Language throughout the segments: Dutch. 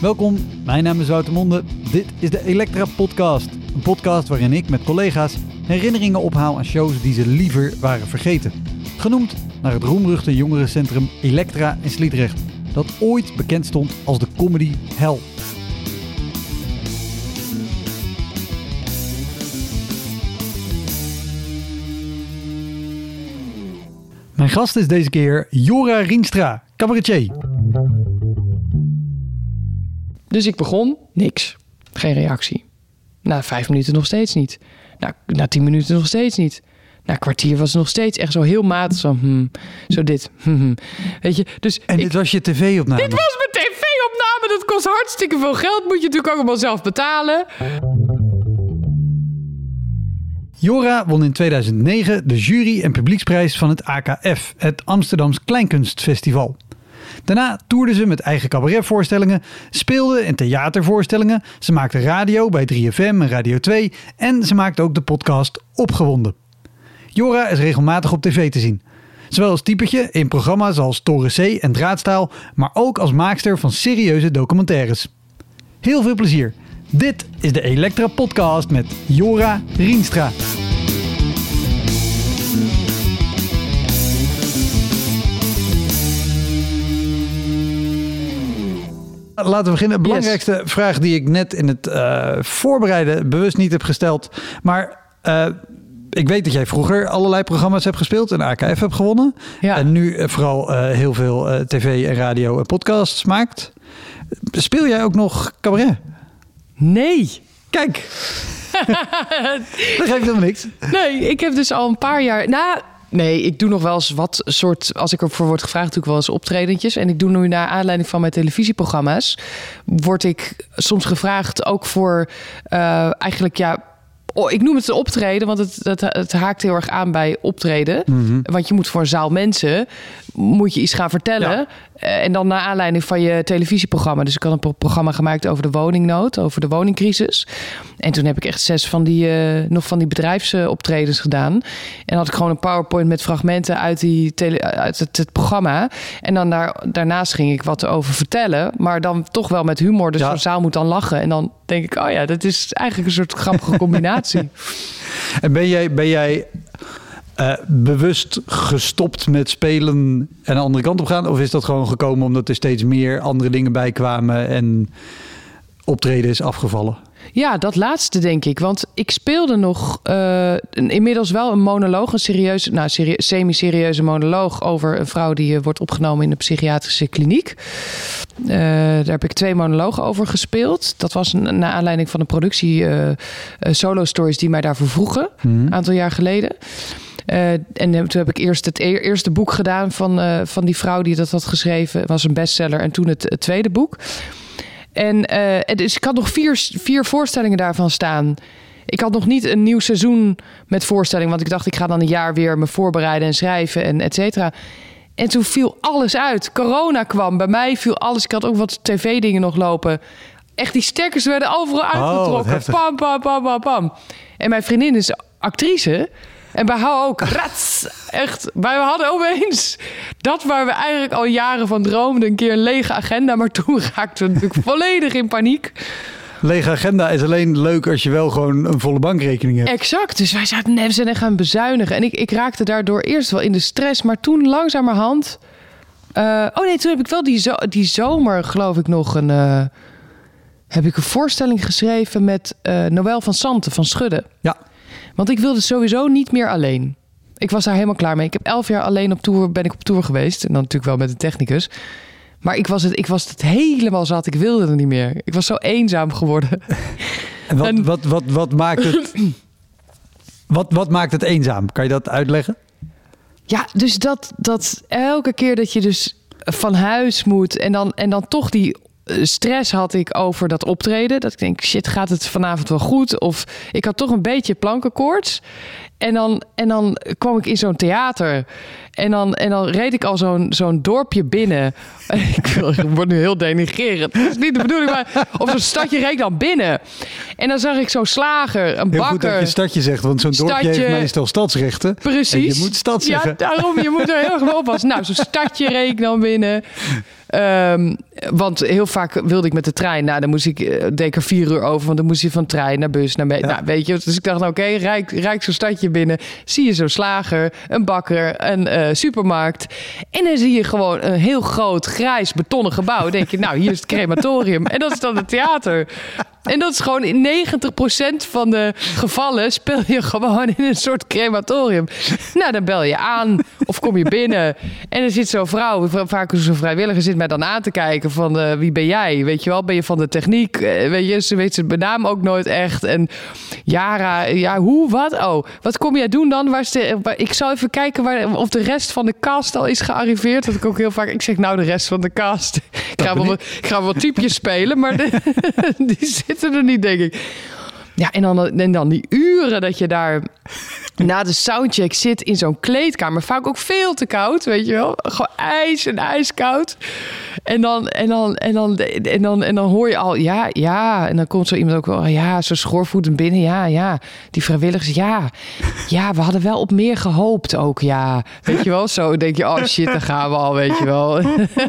Welkom, mijn naam is Wouter Monde. Dit is de Elektra Podcast. Een podcast waarin ik met collega's herinneringen ophaal aan shows die ze liever waren vergeten. Genoemd naar het roemruchte jongerencentrum Elektra in Sliedrecht, dat ooit bekend stond als de comedy hell. Mijn gast is deze keer Jora Rienstra, cabaretier. Dus ik begon, niks. Geen reactie. Na vijf minuten nog steeds niet. Na, na tien minuten nog steeds niet. Na een kwartier was het nog steeds echt zo heel matig. Zo, hmm, zo dit. hmm, hmm. Weet je, dus En ik- dit was je tv-opname? dit was mijn tv-opname. Dat kost hartstikke veel geld. Moet je natuurlijk allemaal zelf betalen. Jora won in 2009 de jury- en publieksprijs van het AKF, het Amsterdams Kleinkunstfestival. Daarna toerde ze met eigen cabaretvoorstellingen, speelde in theatervoorstellingen, ze maakte radio bij 3FM en Radio 2 en ze maakte ook de podcast Opgewonden. Jora is regelmatig op tv te zien. Zowel als typetje in programma's als Toren C en Draadstaal, maar ook als maakster van serieuze documentaires. Heel veel plezier. Dit is de Elektra Podcast met Jora Rienstra. Laten we beginnen. De belangrijkste vraag die ik net in het eh, voorbereiden bewust niet heb gesteld. Maar eh, ik weet dat jij vroeger allerlei programma's hebt gespeeld en AKF hebt gewonnen. Ja. En nu eh, vooral heel veel tv en radio en podcasts maakt. Speel jij ook nog cabaret? Nee. Kijk. dat geeft helemaal niks. Nee, ik heb dus al een paar jaar... Nou, nee, ik doe nog wel eens wat soort... Als ik ervoor word gevraagd, doe ik wel eens optredentjes. En ik doe nu naar aanleiding van mijn televisieprogramma's... word ik soms gevraagd ook voor eh, eigenlijk ja... Oh, ik noem het een optreden, want het, het, het haakt heel erg aan bij optreden. Want je moet voor een zaal mensen moet je iets gaan vertellen. Ja. Eh, en dan naar aanleiding van je televisieprogramma. Dus ik had een pro- programma gemaakt over de woningnood, over de woningcrisis. En toen heb ik echt zes van die, eh, nog van die bedrijfsoptredens gedaan. En had ik gewoon een PowerPoint met fragmenten uit, die tele, uit het, het programma. En dan daar, daarnaast ging ik wat over vertellen. Maar dan toch wel met humor. Dus Ja. zo'n zaal moet dan lachen. En dan denk ik, oh ja, dat is eigenlijk een soort grappige combinatie. En ben jij, ben jij eh, bewust gestopt met spelen en de andere kant op gaan? Of is dat gewoon gekomen omdat er steeds meer andere dingen bij kwamen en optreden is afgevallen? Ja, dat laatste denk ik. Want ik speelde nog een- inmiddels wel een monoloog, een serieuze, nou, serie- semi-serieuze monoloog over een vrouw die eh, wordt opgenomen in de psychiatrische kliniek. Daar heb ik twee monologen over gespeeld. Dat was een, naar aanleiding van een productie Solo Stories die mij daarvoor vroegen, een aantal jaar geleden. Eh, en toen heb ik eerst het e- eerste boek gedaan van, eh, van die vrouw die dat had geschreven. Het was een bestseller. En toen het, het tweede boek. En eh, dus ik had nog vier, vier voorstellingen daarvan staan. Ik had nog niet een nieuw seizoen met voorstellingen. Want ik dacht, ik ga dan een jaar weer me voorbereiden en schrijven en et cetera. En toen viel alles uit. Corona kwam. Bij mij viel alles. Ik had ook wat tv-dingen nog lopen. Echt, die stekkers werden overal wat uitgetrokken. pam, pam, pam, pam, pam. En mijn vriendin is actrice. En bij haar ook. Rats. Echt. Wij hadden opeens dat waar we eigenlijk al jaren van droomden. Een keer een lege agenda. Maar toen raakten we natuurlijk volledig in paniek. Lege agenda is alleen leuk als je wel gewoon een volle bankrekening hebt. Exact. Dus wij zaten zijn echt gaan bezuinigen. En ik, ik raakte daardoor eerst wel in de stress. Maar toen langzamerhand... eh, oh nee, toen heb ik wel die, zo, die zomer, geloof ik, nog een... eh, heb ik een voorstelling geschreven met eh Noël van Santen van Schudden. Ja, Want ik wilde sowieso niet meer alleen. Ik was daar helemaal klaar mee. Ik heb elf jaar alleen op tour, ben ik op tour geweest. En dan natuurlijk wel met een technicus. Maar ik was het, ik was het helemaal zat. Ik wilde er niet meer. Ik was zo eenzaam geworden. en wat, En- wat, wat, wat maakt het... Wat, wat maakt het eenzaam? Kan je dat uitleggen? Ja, dus dat, dat elke keer dat je dus van huis moet en dan, en dan toch die stress had ik over dat optreden. Dat ik denk, shit, gaat het vanavond wel goed? Of ik had toch een beetje plankenkoorts. En dan, en dan kwam ik in zo'n theater. En dan, en dan reed ik al zo'n zo'n dorpje binnen. ik, word nu heel denigrerend. Dat is niet de bedoeling, maar op zo'n stadje reed ik dan binnen. En dan zag ik zo'n slager, een Heel bakker. goed dat je stadje zegt, want zo'n dorpje heeft meestal stadsrechten. Precies. En je moet stad zeggen. Ja, daarom, je moet er heel erg mee oppassen. Nou, zo'n stadje reed ik dan binnen. Ehm, want heel vaak wilde ik met de trein. Nou, dan moest ik, deed ik er vier uur over. Want dan moest je van trein naar bus, naar... me- Nou, weet je, dus ik dacht, nou, oké, rijk, rijk zo'n stadje binnen. Zie je zo'n slager, een bakker, een eh, supermarkt. En dan zie je gewoon een heel groot, grijs, betonnen gebouw. Denk je, nou, hier is het crematorium. En dat is dan het theater. En dat is gewoon in 90% van de gevallen speel je gewoon in een soort crematorium. Nou, dan bel je aan of kom je binnen. En er zit zo'n vrouw, vaak zo'n vrijwilliger, zit mij dan aan te kijken van eh, wie ben jij? Weet je wel, ben je van de techniek? Eh, weet je, ze weet zijn naam ook nooit echt. En Jara, ja, hoe, wat? Oh, wat kom jij doen dan? Waar is de, waar- ik zal even kijken waar, of de rest van de cast al is gearriveerd. Dat ik ook heel vaak, ik zeg nou de rest van de cast. Ik ga, ben wel, ik ga wel typjes spelen, maar de, die zitten er niet, denk ik. Ja, en dan, en dan die uren dat je daar na de soundcheck zit in zo'n kleedkamer. Vaak ook veel te koud, weet je wel. Gewoon ijs en ijskoud. En dan, en dan, en dan, en dan, en dan hoor je al, ja, ja. En dan komt zo iemand ook wel, ja, zo schoorvoetend binnen. Ja, ja. Die vrijwilligers, ja. Ja, we hadden wel op meer gehoopt ook, ja. Weet je wel, zo denk je, oh shit, daar gaan we al, weet je wel.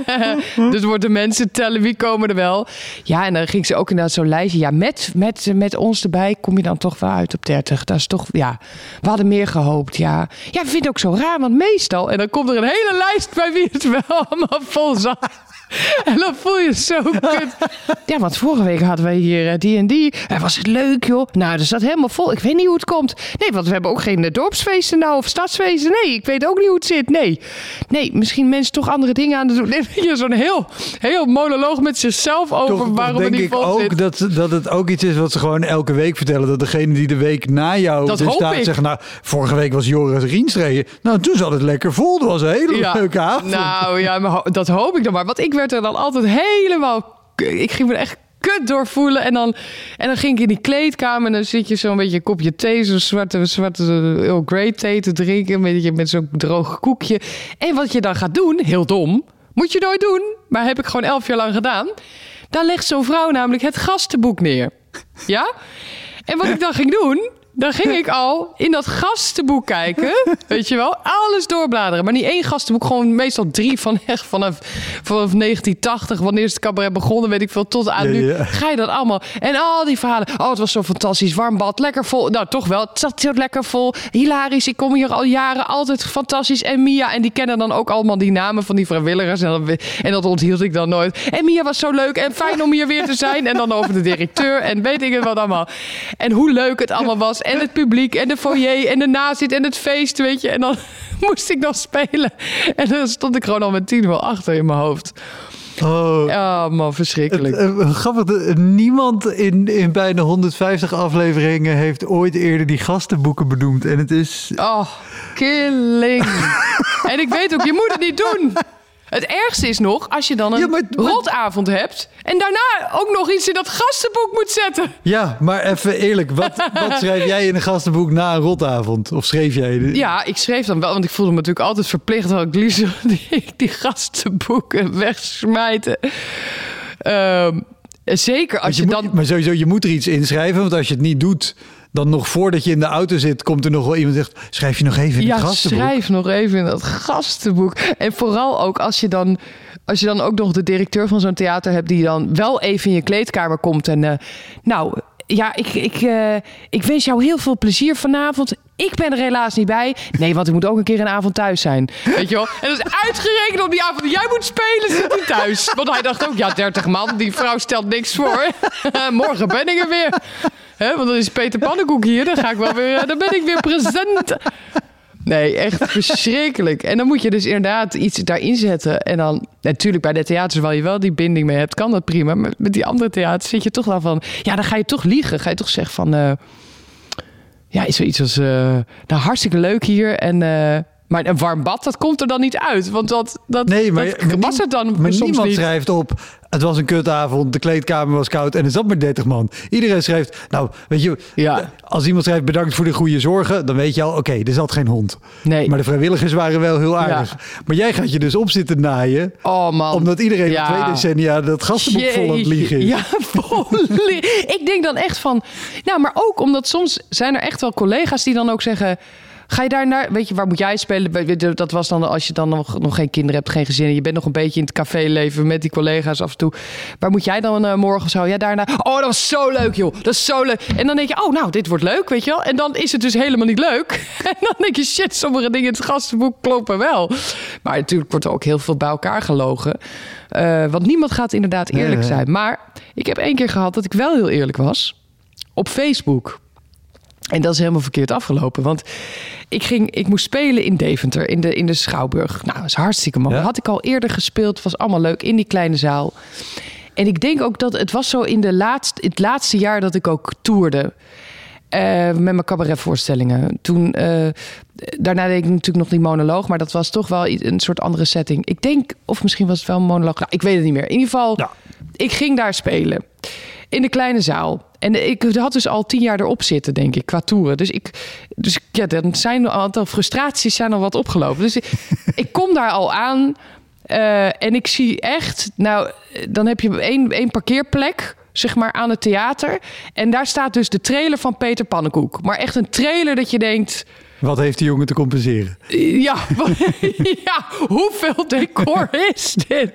dus worden de mensen tellen, wie komen er wel. Ja, en dan ging ze ook inderdaad zo'n lijstje. Ja, met, met, met ons erbij kom je dan toch wel uit op 30. Dat is toch, ja, we hadden meer gehoopt, ja. Ja, ik vind het ook zo raar, want meestal... En dan komt er een hele lijst bij wie het wel allemaal vol zat. En dan voel je zo kut. Ja, want vorige week hadden wij hier eh, die en die. En was het leuk, joh. Nou, er zat helemaal vol. Ik weet niet hoe het komt. Nee, want we hebben ook geen eh, dorpsfeesten nou of stadsfeesten. Nee, ik weet ook niet hoe het zit. Nee. Nee, misschien mensen toch andere dingen aan het doen. Nee, je, zo'n heel, heel monoloog met zichzelf over Toch, waarom het denk niet ik vol ook zit. dat, dat het ook iets is wat ze gewoon elke week vertellen. Dat degene die de week na jou Dat er hoop staat ik. zeggen... Nou, vorige week was Joris Rienstreden. Nou, toen zat het lekker vol. Dat was een hele leuke avond. Nou ja, maar dat hoop ik dan maar. Want ik er dan altijd helemaal... Ik ging me echt kut doorvoelen. En dan, en dan ging ik in die kleedkamer en dan zit je zo'n beetje een kopje thee, zo'n zwarte, zwarte Earl Grey thee te drinken. Een beetje met zo'n droog koekje. En wat je dan gaat doen, heel dom, moet je nooit doen, maar heb ik gewoon elf jaar lang gedaan. Dan legt zo'n vrouw namelijk het gastenboek neer. Ja? En wat ik dan ging doen, dan ging ik al in dat gastenboek kijken. Weet je wel? Alles doorbladeren. Maar niet één gastenboek, gewoon meestal drie van echt vanaf, vanaf 1980. Wanneer is het cabaret begonnen, weet ik veel, tot aan Ja, nu. ja. Ga je dat allemaal. En al die verhalen. Oh, het was zo fantastisch. Warm bad, lekker vol. Nou, toch wel. Het zat zo lekker vol. Hilarisch. Ik kom hier al jaren. Altijd fantastisch. En Mia. En die kennen dan ook allemaal die namen van die vrijwilligers. En, dan, en dat onthield ik dan nooit. En Mia was zo leuk. En fijn om hier weer te zijn. En dan over de directeur. En weet ik het wat allemaal. En hoe leuk het allemaal was. En het publiek. En de foyer. En de nazit. En het feest. Weet je. En dan moest ik nog spelen. En dan stond ik gewoon al met tien wel achter in mijn hoofd. Oh, Ja, man, verschrikkelijk. Eh, eh, grappig, dat niemand in, in bijna 150 afleveringen heeft ooit eerder die gastenboeken benoemd. En het is... Oh, killing. en ik weet ook, je moet het niet doen. Het ergste is nog, als je dan een Ja, maar- maar- rotavond hebt... en daarna ook nog iets in dat gastenboek moet zetten. Ja, maar even eerlijk. Wat, wat schrijf jij in een gastenboek na een rotavond? Of schreef jij... de- Ja, ik schreef dan wel, want ik voelde me natuurlijk altijd verplicht... dat ik liefst die, die gastenboeken wegsmijten. Ehm, zeker als je, je dan... maar sowieso, je moet er iets inschrijven. Want als je het niet doet, dan nog voordat je in de auto zit... komt er nog wel iemand zegt... schrijf je nog even in Ja, het gastenboek. schrijf nog even in dat gastenboek. En vooral ook als je dan, als je dan ook nog de directeur van zo'n theater hebt... die dan wel even in je kleedkamer komt en... eh, nou, ja, ik, ik, eh, ik wens jou heel veel plezier vanavond. Ik ben er helaas niet bij. Nee, want ik moet ook een keer een avond thuis zijn. Weet je wel? En dat is uitgerekend op die avond jij moet spelen, zit hij thuis. Want hij dacht ook, ja, 30 man, die vrouw stelt niks voor. Morgen ben ik er weer. Hè, want dan is Peter Pannenkoek hier, dan ga ik wel weer, dan ben ik weer present. Nee, echt verschrikkelijk. En dan moet je dus inderdaad iets daarin zetten. En dan, natuurlijk bij de theaters waar je wel die binding mee hebt, kan dat prima. Maar met die andere theaters zit je toch wel van... Ja, dan ga je toch liegen. Ga je toch zeggen van... eh, ja, is zoiets als... eh, nou, hartstikke leuk hier. En, eh, Maar een warm bad, dat komt er dan niet uit. Want dat, dat, Nee, maar, dat maar was het dan Maar niemand niet. schrijft op. Het was een kutavond, de kleedkamer was koud en er zat maar 30 man. Iedereen schrijft, nou, weet je, Ja. als iemand schrijft bedankt voor de goede zorgen, dan weet je al, oké, er zat geen hond. Nee. Maar de vrijwilligers waren wel heel aardig. Maar jij gaat je dus op zitten naaien, Oh man. omdat iedereen Ja. twee decennia dat gastenboek vol aan het liegen is. Ja, vol Ik denk dan echt van... Nou, maar ook omdat soms zijn er echt wel collega's die dan ook zeggen... Ga je daar naar, weet je, waar moet jij spelen? Dat was dan als je dan nog, nog geen kinderen hebt, geen gezin. en Je bent nog een beetje in het caféleven met die collega's af en toe. Waar moet jij dan eh, morgen zo? Ja, daarna. Oh, dat was zo leuk, joh. Dat is zo leuk. En dan denk je, oh, nou, dit wordt leuk, weet je wel. En dan is het dus helemaal niet leuk. En dan denk je, shit, sommige dingen in het gastenboek kloppen wel. Maar natuurlijk wordt er ook heel veel bij elkaar gelogen. Eh, want niemand gaat inderdaad eerlijk Nee. zijn. Maar ik heb één keer gehad dat ik wel heel eerlijk was. Op Facebook. En dat is helemaal verkeerd afgelopen. Want ik, ging, ik moest spelen in Deventer, in de, in de Schouwburg. Nou, dat is hartstikke mooi. Ja. Had ik al eerder gespeeld. was allemaal leuk in die kleine zaal. En ik denk ook dat het was zo in de laatste, het laatste jaar dat ik ook toerde. eh, met mijn cabaretvoorstellingen. Toen, eh, daarna deed ik natuurlijk nog die monoloog, maar dat was toch wel een soort andere setting. Ik denk, of misschien was het wel een monoloog. Nou, ik weet het niet meer. In ieder geval, Ja. Ik ging daar spelen. In de kleine zaal. En ik had dus al tien jaar erop zitten, denk ik, qua toeren. Dus, ik, dus ja, dan zijn een aantal frustraties zijn al wat opgelopen. Dus ik, ik kom daar al aan. eh, en ik zie echt, nou, dan heb je één, één parkeerplek, zeg maar, aan het theater. En daar staat dus de trailer van Peter Pannenkoek. Maar echt een trailer dat je denkt, Wat heeft die jongen te compenseren? ja, ja, hoeveel decor is dit?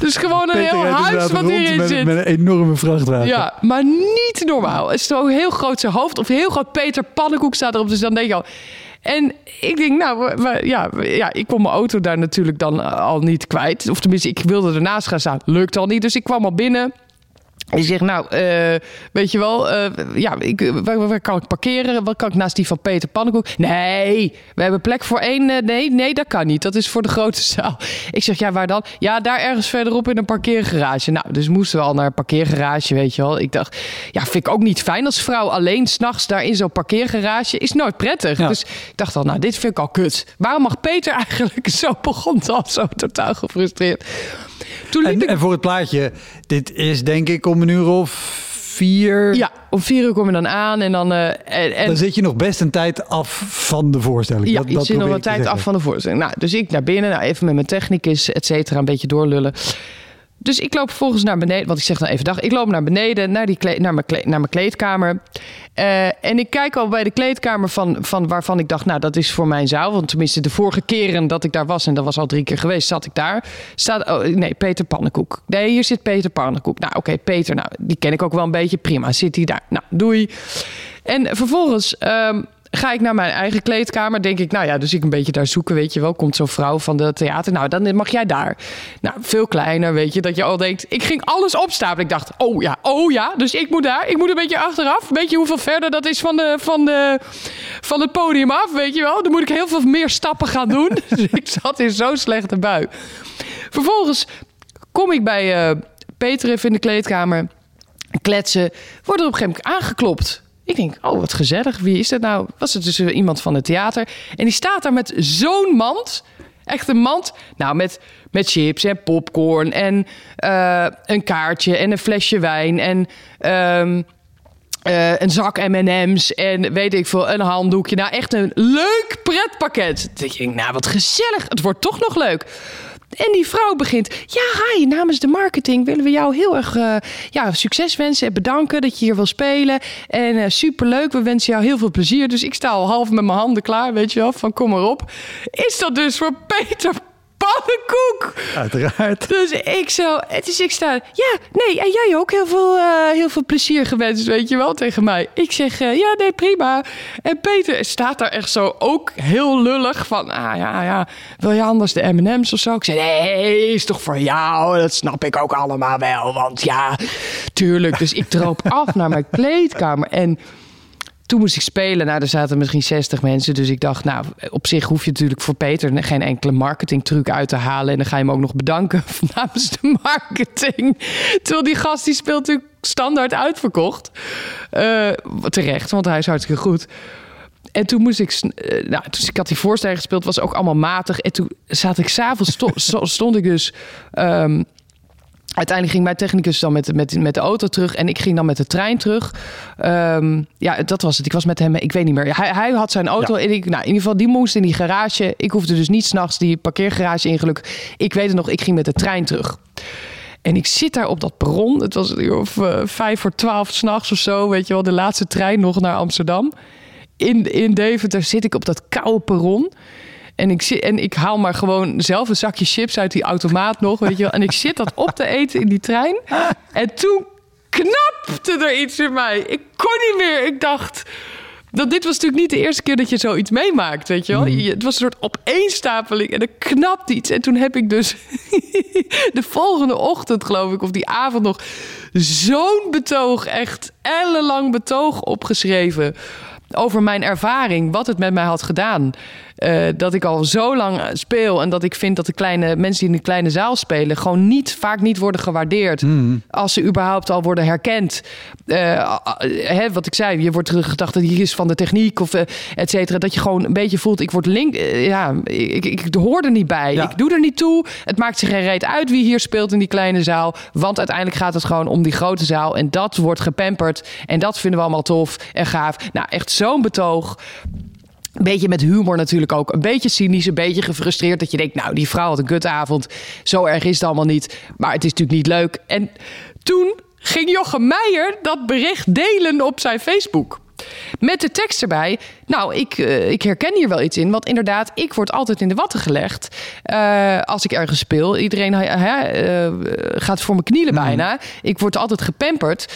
Dus gewoon een Peter heel huis wat hierin met, zit. met een enorme vrachtwagen. Ja, maar niet normaal. Het is zo heel groot zijn hoofd. Of heel groot Peter Pannenkoek staat erop. Dus dan denk je al... En ik denk, nou, ja, ja, ik kon mijn auto daar natuurlijk dan al niet kwijt. Of tenminste, ik wilde ernaast gaan staan. Lukt al niet. Dus ik kwam al binnen. Je zegt, nou, eh, weet je wel, eh, ja, ik, waar, waar kan ik parkeren? Wat kan ik naast die van Peter Pannenkoek? Nee, we hebben plek voor één. eh, nee, nee, dat kan niet. Dat is voor de grote zaal. Ik zeg, ja, waar dan? Ja, daar ergens verderop in een parkeergarage. Nou, dus moesten we al naar een parkeergarage, weet je wel. Ik dacht, ja, vind ik ook niet fijn als vrouw alleen s'nachts daar in zo'n parkeergarage. Is nooit prettig. Ja. Dus ik dacht al, nou, dit vind ik al kut. Waarom mag Peter eigenlijk zo begon al zo totaal gefrustreerd? Toen En, ik en voor het plaatje, dit is denk ik om een uur of vier. Ja, om vier uur kom je dan aan en dan... eh, en, en, Dan zit je nog best een tijd af van de voorstelling. ja, dat, je dat zit nog een tijd zeggen. af van de voorstelling. Nou, dus ik naar binnen, nou, even met mijn technicus, et cetera, een beetje doorlullen. Dus ik loop vervolgens naar beneden, want ik zeg dan even dag. Ik loop naar beneden, naar, die naar, mijn, naar mijn kleedkamer. Eh, en ik kijk al bij de kleedkamer van, van waarvan ik dacht, nou, dat is voor mijn zaal. Want tenminste, de vorige keren dat ik daar was, en dat was al drie keer geweest, zat ik daar. Staat, oh, nee, Peter Pannenkoek. Nee, hier zit Peter Pannenkoek. Nou, oké, Peter, nou, die ken ik ook wel een beetje. Prima, zit hij daar. Nou, doei. En vervolgens ehm, ga ik naar mijn eigen kleedkamer. Denk ik, nou ja, dus ik een beetje daar zoeken, weet je wel. Komt zo'n vrouw van de theater. Nou, dan mag jij daar. Nou, veel kleiner, weet je. Dat je al denkt, ik ging alles opstapelen. Ik dacht, oh ja, oh ja. Dus ik moet daar. Ik moet een beetje achteraf. Weet je hoeveel verder dat is van, de, van, de, van het podium af, weet je wel. Dan moet ik heel veel meer stappen gaan doen. dus ik zat in zo'n slechte bui. Vervolgens kom ik bij eh, Peter even in de kleedkamer kletsen. Wordt op een gegeven moment aangeklopt. Ik denk, oh wat gezellig. Wie is dat nou? Was het dus eh, iemand van het theater? En die staat daar met zo'n mand. Echt een mand. Nou, met, met chips en popcorn en eh, een kaartje en een flesje wijn en... ehm, eh, een zak M&M's en weet ik veel, een handdoekje. Nou, echt een leuk pretpakket. Ik denk, nou, wat gezellig. Het wordt toch nog leuk. En die vrouw begint, ja, hi, namens de marketing willen we jou heel erg eh, ja, succes wensen en bedanken dat je hier wil spelen. En eh, superleuk, we wensen jou heel veel plezier. Dus ik sta al half met mijn handen klaar, weet je wel, van kom maar op. Is dat dus voor Peter Pannenkoek? Uiteraard. Dus ik zo, dus ik sta, ja, nee, en jij ook heel veel, eh, heel veel plezier gewenst, weet je wel, tegen mij. Ik zeg, eh, ja, nee, prima. En Peter staat daar echt zo ook heel lullig van, ah ja, ja, wil je anders de M&M's of zo? Ik zeg, nee, is toch voor jou, dat snap ik ook allemaal wel, want ja, tuurlijk. Dus ik droop af naar mijn kleedkamer en toen moest ik spelen. Nou, er zaten misschien 60 mensen. Dus ik dacht, nou, op zich hoef je natuurlijk voor Peter geen enkele marketingtruc uit te halen. En dan ga je hem ook nog bedanken namens de marketing. Terwijl die gast die speelt natuurlijk standaard uitverkocht. Eh, terecht, want hij is hartstikke goed. En toen moest ik, uh, nou, toen ik had die voorstelling gespeeld, was ook allemaal matig. En toen zat ik s'avonds, sto, stond ik dus um, Uiteindelijk ging mijn technicus dan met, met, met de auto terug en ik ging dan met de trein terug. Um, ja, dat was het. Ik was met hem, ik weet niet meer. Hij, hij had zijn auto en ik, nou, in ieder geval, die moest in die garage. Ik hoefde dus niet s'nachts die parkeergarage in geluk. Ik weet het nog, ik ging met de trein terug. En ik zit daar op dat perron. Het was of uh, vijf voor twaalf s'nachts of zo. Weet je wel, de laatste trein nog naar Amsterdam. In, in Deventer zit ik op dat koude perron. En ik, zit, en ik haal maar gewoon zelf een zakje chips uit die automaat nog, weet je wel. En ik zit dat op te eten in die trein. En toen knapte er iets in mij. Ik kon niet meer. Ik dacht... Dat dit was natuurlijk niet de eerste keer dat je zoiets meemaakt, weet je wel. Mm. Het was een soort opeenstapeling en er knapt iets. En toen heb ik dus de volgende ochtend, geloof ik, of die avond nog... zo'n betoog, echt ellenlang betoog opgeschreven... over mijn ervaring, wat het met mij had gedaan. Uh, dat ik al zo lang speel en dat ik vind dat de kleine mensen die in de kleine zaal spelen gewoon niet vaak niet worden gewaardeerd mm. als ze überhaupt al worden herkend. Uh, hè, wat ik zei, je wordt teruggedacht dat hier is van de techniek of uh, et cetera. Dat je gewoon een beetje voelt, ik word link, ja, ik, ik, ik hoor er niet bij. Ik doe er niet toe. Het maakt zich geen reet uit wie hier speelt in die kleine zaal, want uiteindelijk gaat het gewoon om die grote zaal en dat wordt gepamperd en dat vinden we allemaal tof en gaaf. Nou, echt zo'n betoog. Een beetje met humor natuurlijk ook. Een beetje cynisch, een beetje gefrustreerd. Dat je denkt, nou, die vrouw had een kutavond. Zo erg is het allemaal niet. Maar het is natuurlijk niet leuk. En toen ging Jochem Meijer dat bericht delen op zijn Facebook. Met de tekst erbij. Nou, ik, uh, ik herken hier wel iets in. Want inderdaad, ik word altijd in de watten gelegd. Uh, als ik ergens speel. Iedereen uh, gaat voor mijn knielen mm. bijna. Ik word altijd gepamperd.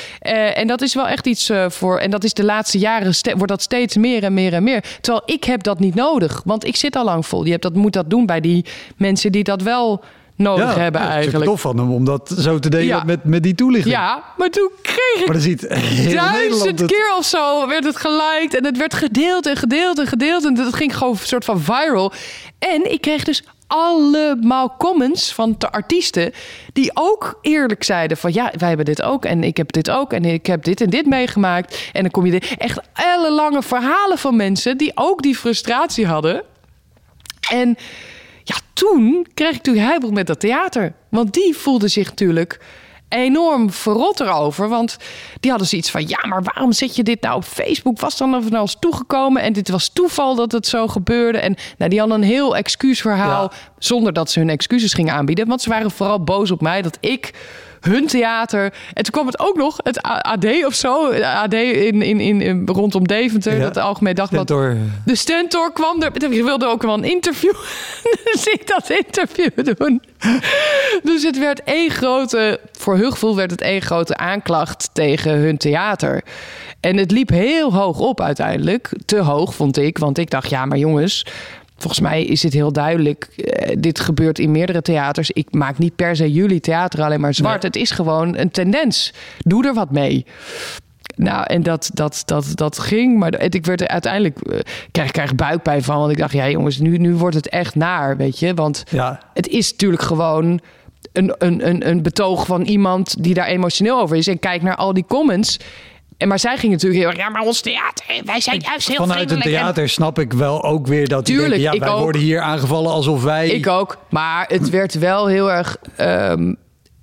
en dat is wel echt iets voor. En dat is de laatste jaren wordt dat steeds meer en meer en meer. Terwijl ik heb dat niet nodig. Want ik zit al lang vol. Je hebt dat, moet dat doen bij die mensen die dat wel nodig hebben ja, eigenlijk. tof van hem om dat zo te delen met, met die toelichting. Ja, maar toen kreeg ik maar ziet duizend het... keer of zo werd het geliked en het werd gedeeld en gedeeld en gedeeld en dat ging gewoon een soort van viral. En ik kreeg dus allemaal comments van de artiesten die ook eerlijk zeiden van ja, wij hebben dit ook en ik heb dit ook en ik heb dit en dit meegemaakt en dan kom je dit echt ellenlange verhalen van mensen die ook die frustratie hadden. En ja, toen kreeg ik natuurlijk heibel met dat theater. Want die voelde zich natuurlijk enorm verrot erover. Want die hadden zoiets van: ja, maar waarom zet je dit nou op Facebook? Was dan of nou eens toegekomen? En dit was toeval dat het zo gebeurde. En nou, die hadden een heel excuusverhaal. Zonder dat ze hun excuses gingen aanbieden. Want ze waren vooral boos op mij dat ik hun theater. En toen kwam het ook nog, het AD of zo. AD in, in, in, rondom Deventer, ja. dat Algemeen Dagblad. Stentor. De Stentor kwam er. Ik wilde ook wel een interview. dus ik dat interview doen. dus het werd één grote, voor hun gevoel werd het één grote aanklacht tegen hun theater. En het liep heel hoog op uiteindelijk. Te hoog vond ik, want ik dacht, ja, maar jongens, Volgens mij is het heel duidelijk. Uh, dit gebeurt in meerdere theaters. Ik maak niet per se jullie theater alleen maar zwart. Het is gewoon een tendens. Doe er wat mee. Nou, en dat, dat, dat, dat ging. Maar ik werd er uiteindelijk. Uh, krijg, krijg buikpijn van. Want ik dacht, ja, jongens, nu, nu wordt het echt naar. Weet je? Want ja. het is natuurlijk gewoon. Een, een, een, een betoog van iemand die daar emotioneel over is. En kijk naar al die comments. En maar zij ging natuurlijk heel erg, ja, maar ons theater, wij zijn juist heel Vanuit een theater snap ik wel ook weer dat Tuurlijk, denken, ja, wij ook. worden hier aangevallen alsof wij... Ik ook, maar het werd wel heel erg... Um,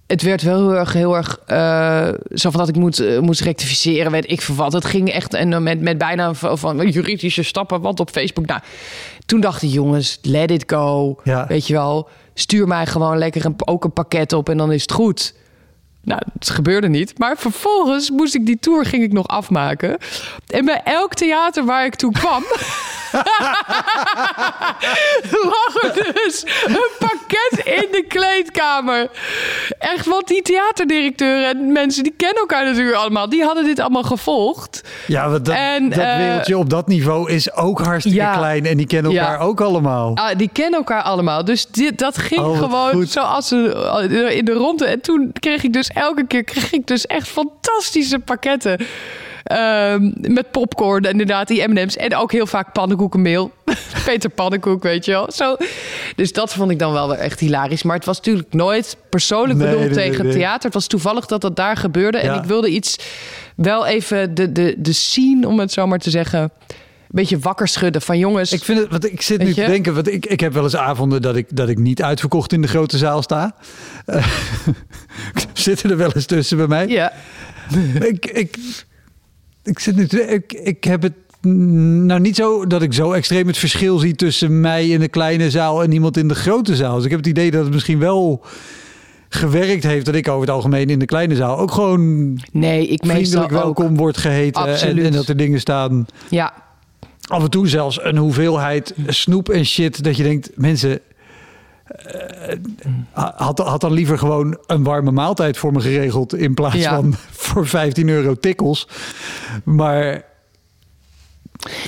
het werd wel heel erg, heel erg uh, zo van dat ik moet, uh, moest rectificeren, weet ik vervat. Het ging echt en met, met bijna van, van juridische stappen, want op Facebook. Nou, toen dachten jongens, let it go. Ja. Weet je wel, stuur mij gewoon lekker een, ook een pakket op en dan is het goed. Nou, het gebeurde niet. Maar vervolgens moest ik die tour ging ik nog afmaken. En bij elk theater waar ik toen kwam... lag er dus een pakket in de kleedkamer. Echt, want die theaterdirecteuren en mensen... die kennen elkaar natuurlijk allemaal. Die hadden dit allemaal gevolgd. Ja, dat, en, dat uh, wereldje op dat niveau is ook hartstikke ja, klein. En die kennen elkaar ja. ook allemaal. Ah, die kennen elkaar allemaal. Dus dit, dat ging oh, gewoon zoals in de ronde. En toen kreeg ik dus elke keer kreeg ik dus echt fantastische pakketten. Um, met popcorn inderdaad die M&M's. En ook heel vaak pannenkoekenmeel. Peter Pannenkoek, weet je wel. Zo. Dus dat vond ik dan wel echt hilarisch. Maar het was natuurlijk nooit persoonlijk nee, bedoeld nee, tegen nee, theater. Het was toevallig dat dat daar gebeurde. Ja. En ik wilde iets wel even de, de, de scene, om het zo maar te zeggen beetje wakker schudden van jongens. Ik vind het, want ik zit nu te denken, want ik, ik heb wel eens avonden dat ik, dat ik niet uitverkocht in de grote zaal sta. Eh, zitten er wel eens tussen bij mij. ja, ik, ik, ik zit nu te, ik, ik heb het nou niet zo dat ik zo extreem het verschil zie tussen mij in de kleine zaal en iemand in de grote zaal. Dus ik heb het idee dat het misschien wel gewerkt heeft dat ik over het algemeen in de kleine zaal ook gewoon nee, ik vriendelijk ook. welkom wordt geheten en, en dat er dingen staan. Ja, Af en toe zelfs een hoeveelheid snoep en shit dat je denkt, mensen. Eh, had, had dan liever gewoon een warme maaltijd voor me geregeld in plaats Ja. van voor 15 euro tikkels. Maar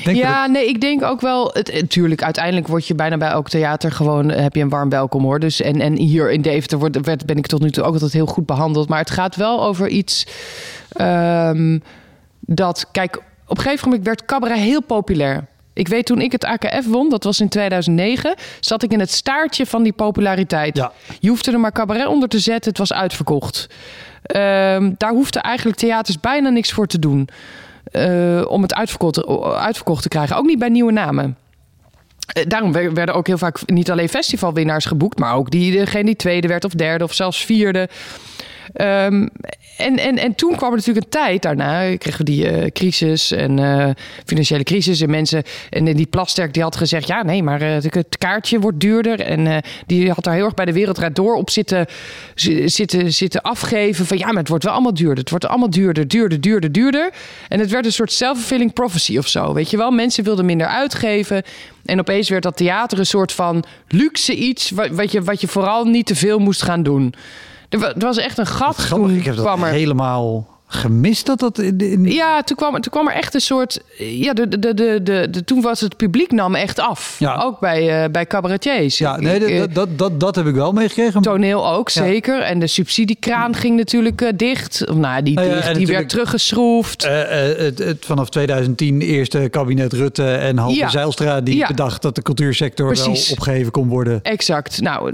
denk ja, nee, ik denk ook wel. Het, natuurlijk, uiteindelijk word je bijna bij elk theater gewoon eh, heb je een warm welkom hoor. Dus en, en hier in Deventer wordt, werd, ben ik tot nu toe ook altijd heel goed behandeld. Maar het gaat wel over iets ehm, dat, kijk, op een gegeven moment werd cabaret heel populair. Ik weet toen ik het AKF won, dat was in 2009, zat ik in het staartje van die populariteit. Ja. Je hoefde er maar cabaret onder te zetten, het was uitverkocht. Ehm, daar hoefden eigenlijk theaters bijna niks voor te doen. eh, om het uitverkocht, uitverkocht te krijgen. Ook niet bij nieuwe namen. Eh, Daarom wer- werden ook heel vaak niet alleen festivalwinnaars geboekt, maar ook die, degene die tweede werd of derde of zelfs vierde. Ehm, en, en, en toen kwam er natuurlijk een tijd daarna, kregen we die eh, crisis en eh, financiële crisis. En mensen, en die Plasterk die had gezegd: ja, nee, maar eh, het kaartje wordt duurder. En die had daar heel erg bij de Wereldrijd door op zitten, zi- zitten, zitten afgeven. Van ja, maar het wordt wel allemaal duurder. Het wordt allemaal duurder, duurder, duurder, duurder. En het werd een soort self-fulfilling prophecy of zo. Weet je wel, mensen wilden minder uitgeven. En opeens werd dat theater een soort van luxe iets, wat, wat, je, wat je vooral niet te veel moest gaan doen. Er wa- was echt een gat. grappig, ik heb dat kwam er. helemaal gemist dat dat in, in Ja, toen kwam, toen kwam er echt een soort. Ja, de, de, de, de, de, toen was het publiek nam echt af. Ja. Ook bij, eh, bij cabaretiers. ja, nee, ik, eh, dat, dat, dat, dat heb ik wel meegekregen. Toneel ook, Ja. zeker. En de subsidiekraan ging natuurlijk eh, dicht. Of, nou, die, Nou ja, die werd teruggeschroefd. Het, het, vanaf 2010 eerste kabinet Rutte en Halve Ja. Zijlstra die Ja. bedacht dat de cultuursector Precies. wel opgeheven kon worden. Exact. Nou,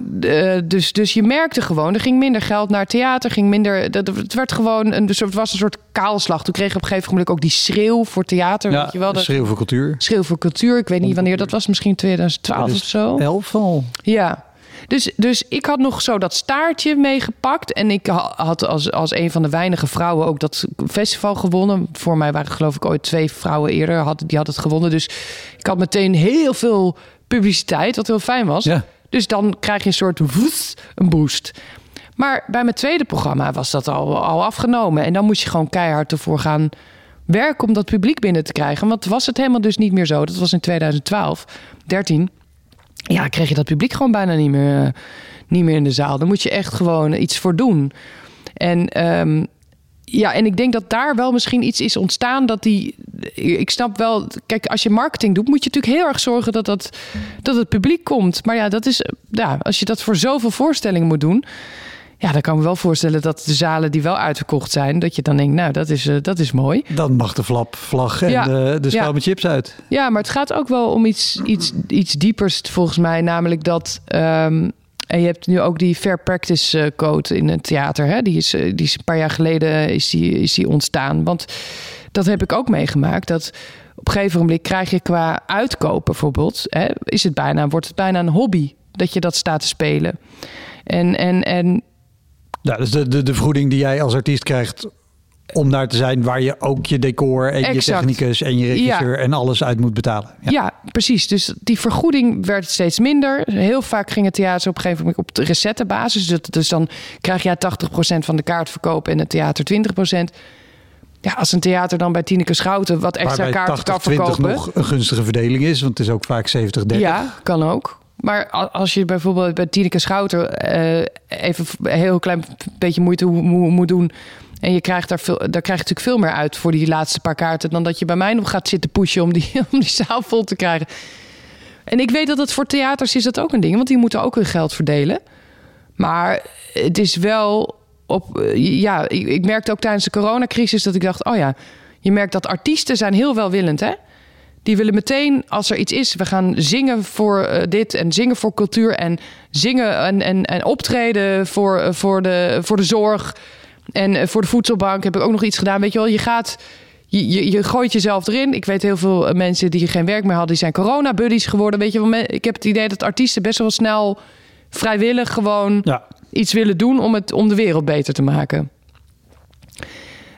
dus, dus je merkte gewoon, er ging minder geld naar theater, ging minder. Dat, het werd gewoon een, dus het was een soort kaalslag. Toen kreeg op een gegeven moment ook die schreeuw voor theater. Ja, weet je wel, de schreeuw voor cultuur. schreeuw voor cultuur. Ik weet niet wanneer dat was, misschien 2012 of zo. Elf al. Ja. Dus, dus ik had nog zo dat staartje meegepakt. En ik ha- had als, als een van de weinige vrouwen ook dat festival gewonnen. Voor mij waren geloof ik ooit twee vrouwen eerder. Had, die had het gewonnen. Dus ik had meteen heel veel publiciteit, wat heel fijn was. Ja. Dus dan krijg je een soort woes, een boost. Maar bij mijn tweede programma was dat al, al afgenomen. En dan moest je gewoon keihard ervoor gaan werken om dat publiek binnen te krijgen. Want was het helemaal dus niet meer zo. Dat was in 2012, 13 ja, kreeg je dat publiek gewoon bijna niet meer, eh, niet meer in de zaal. Daar moet je echt gewoon iets voor doen. En ehm, ja, en ik denk dat daar wel misschien iets is ontstaan dat die. Ik snap wel, kijk, als je marketing doet, moet je natuurlijk heel erg zorgen dat, dat, dat het publiek komt. Maar ja, dat is, ja, als je dat voor zoveel voorstellingen moet doen. Ja, dan kan ik me wel voorstellen dat de zalen die wel uitverkocht zijn, dat je dan denkt, nou, dat is, eh, dat is mooi. Dan mag de flap, vlag en Ja. de, de Ja. met chips uit. Ja, maar het gaat ook wel om iets, iets, iets diepers volgens mij. Namelijk dat. ehm, en je hebt nu ook die fair practice eh, code in het theater. Hè? Die, is, eh, die is een paar jaar geleden is die, is die ontstaan. Want dat heb ik ook meegemaakt. Dat op een gegeven moment krijg je qua uitkoop bijvoorbeeld. Hè, is het bijna, wordt het bijna een hobby dat je dat staat te spelen. En, en, en Ja, dus de, de, de vergoeding die jij als artiest krijgt om daar te zijn waar je ook je decor en je technicus en je regisseur en alles uit moet betalen. Ja. Ja. precies. Dus die vergoeding werd steeds minder. Heel vaak ging het theater op een gegeven moment op de recettebasis. Dus, dus dan krijg je 80% van de kaartverkoop en het theater 20%. Ja, als een theater dan bij Tineke Schouten wat extra kaarten kan 80-20 verkopen. nog een gunstige verdeling is, want het is ook vaak 70-30. Ja, kan ook. Maar als je bijvoorbeeld bij Tineke Schouten eh, even een heel klein beetje moeite mo- mo- moet doen. En je krijgt daar, veel, daar krijg je natuurlijk veel meer uit voor die laatste paar kaarten. dan dat je bij mij nog gaat zitten pushen om die, om die zaal vol te krijgen. En ik weet dat het voor theaters is dat ook een ding, want die moeten ook hun geld verdelen. Maar het is wel op. eh, Ja, ik, ik merkte ook tijdens de coronacrisis dat ik dacht: oh ja, je merkt dat artiesten zijn heel welwillend, hè? Die willen meteen, als er iets is, we gaan zingen voor eh, dit en zingen voor cultuur en zingen en, en, en optreden voor, eh, voor, de, voor de zorg en eh, voor de voedselbank heb ik ook nog iets gedaan. Weet je wel, je gaat, je, je, je gooit jezelf erin. Ik weet heel veel mensen die geen werk meer hadden, die zijn corona-buddies geworden. Weet je, wel, ik heb het idee dat artiesten best wel snel vrijwillig gewoon Ja. iets willen doen om, het, om de wereld beter te maken.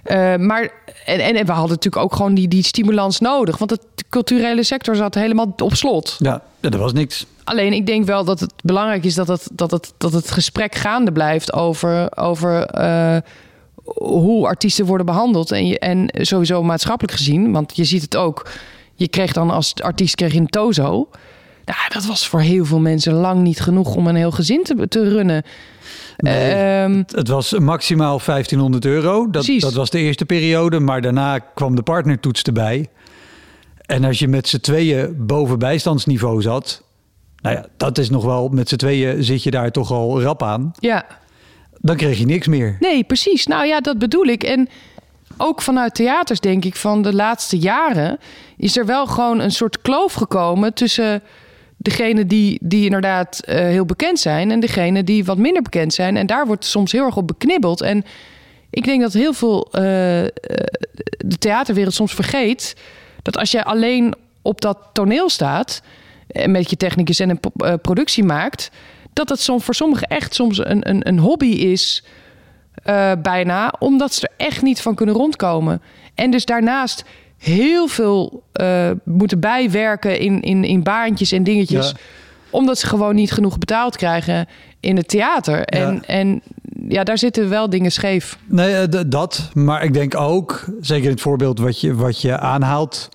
Eh, maar en, en, en we hadden natuurlijk ook gewoon die, die stimulans nodig. Want het de culturele sector zat helemaal op slot. Ja, dat was niks. Alleen ik denk wel dat het belangrijk is dat het, dat het, dat het gesprek gaande blijft over, over eh, hoe artiesten worden behandeld. En, je, en sowieso maatschappelijk gezien, want je ziet het ook. Je kreeg dan als artiest kreeg je een tozo. Nou, dat was voor heel veel mensen lang niet genoeg om een heel gezin te, te runnen. Nee. Ehm, Het was maximaal 1500 euro. Dat, Precies. dat was de eerste periode. Maar daarna kwam de partnertoets erbij. En als je met z'n tweeën boven bijstandsniveau zat... Nou ja, dat is nog wel... Met z'n tweeën zit je daar toch al rap aan. ja, Dan kreeg je niks meer. Nee, precies. Nou ja, dat bedoel ik. En ook vanuit theaters, denk ik, van de laatste jaren is er wel gewoon een soort kloof gekomen tussen degene die, die inderdaad eh, heel bekend zijn en degene die wat minder bekend zijn. En daar wordt soms heel erg op beknibbeld. En ik denk dat heel veel eh, eh, de theaterwereld soms vergeet dat als jij alleen op dat toneel staat en met je technicus en een productie maakt, dat het soms voor sommigen echt soms een, een, een hobby is bijna, omdat ze er echt niet van kunnen rondkomen. En dus daarnaast heel veel eh, moeten bijwerken in, in, in baantjes en dingetjes, Ja. omdat ze gewoon niet genoeg betaald krijgen in het theater. En, Ja. en ja, daar zitten wel dingen scheef. Nee, eh, dat. Maar ik denk ook, zeker in het voorbeeld wat je, wat je aanhaalt...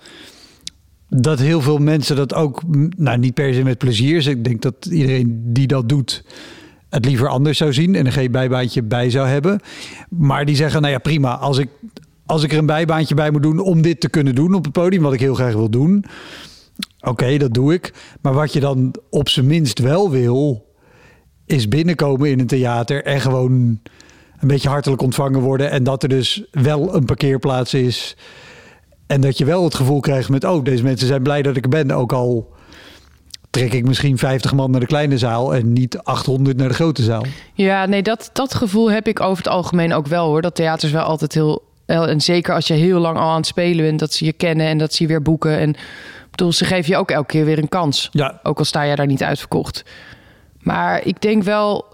dat heel veel mensen dat ook, nou niet per se met plezier... dus ik denk dat iedereen die dat doet het liever anders zou zien... en er geen bijbaantje bij zou hebben. Maar die zeggen, nou ja, prima. Als ik, als ik er een bijbaantje bij moet doen om dit te kunnen doen op het podium... wat ik heel graag wil doen... Oké, dat doe ik. Maar wat je dan op zijn minst wel wil, is binnenkomen in een theater en gewoon een beetje hartelijk ontvangen worden. En dat er dus wel een parkeerplaats is. En dat je wel het gevoel krijgt met, oh, deze mensen zijn blij dat ik er ben. Ook al trek ik misschien 50 man naar de kleine zaal en niet 800 naar de grote zaal. Ja, nee, dat, dat gevoel heb ik over het algemeen ook wel hoor. Dat theaters wel altijd heel. En zeker als je heel lang al aan het spelen bent, dat ze je kennen en dat ze je weer boeken. En bedoel, ze geven je ook elke keer weer een kans. Ja, Ook al sta je daar niet uitverkocht. Maar ik denk wel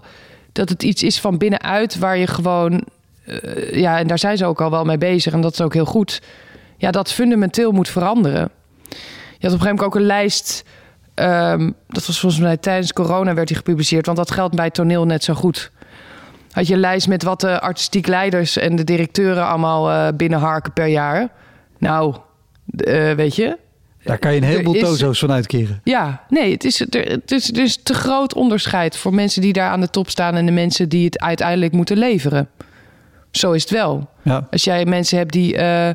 dat het iets is van binnenuit waar je gewoon. eh, ja, en daar zijn ze ook al wel mee bezig. En dat is ook heel goed. Ja, dat fundamenteel moet veranderen. Je had op een gegeven moment ook een lijst. ehm, dat was volgens mij tijdens corona werd die gepubliceerd. Want dat geldt bij toneel net zo goed. Had je een lijst met wat de artistiek leiders en de directeuren allemaal eh, binnenharken per jaar. Nou, eh, weet je, daar kan je een heleboel tozo's van uitkeren. ja, nee, het is, er, het, is, er is te groot onderscheid voor mensen die daar aan de top staan en de mensen die het uiteindelijk moeten leveren. Zo is het wel. Ja, Als jij mensen hebt die, eh,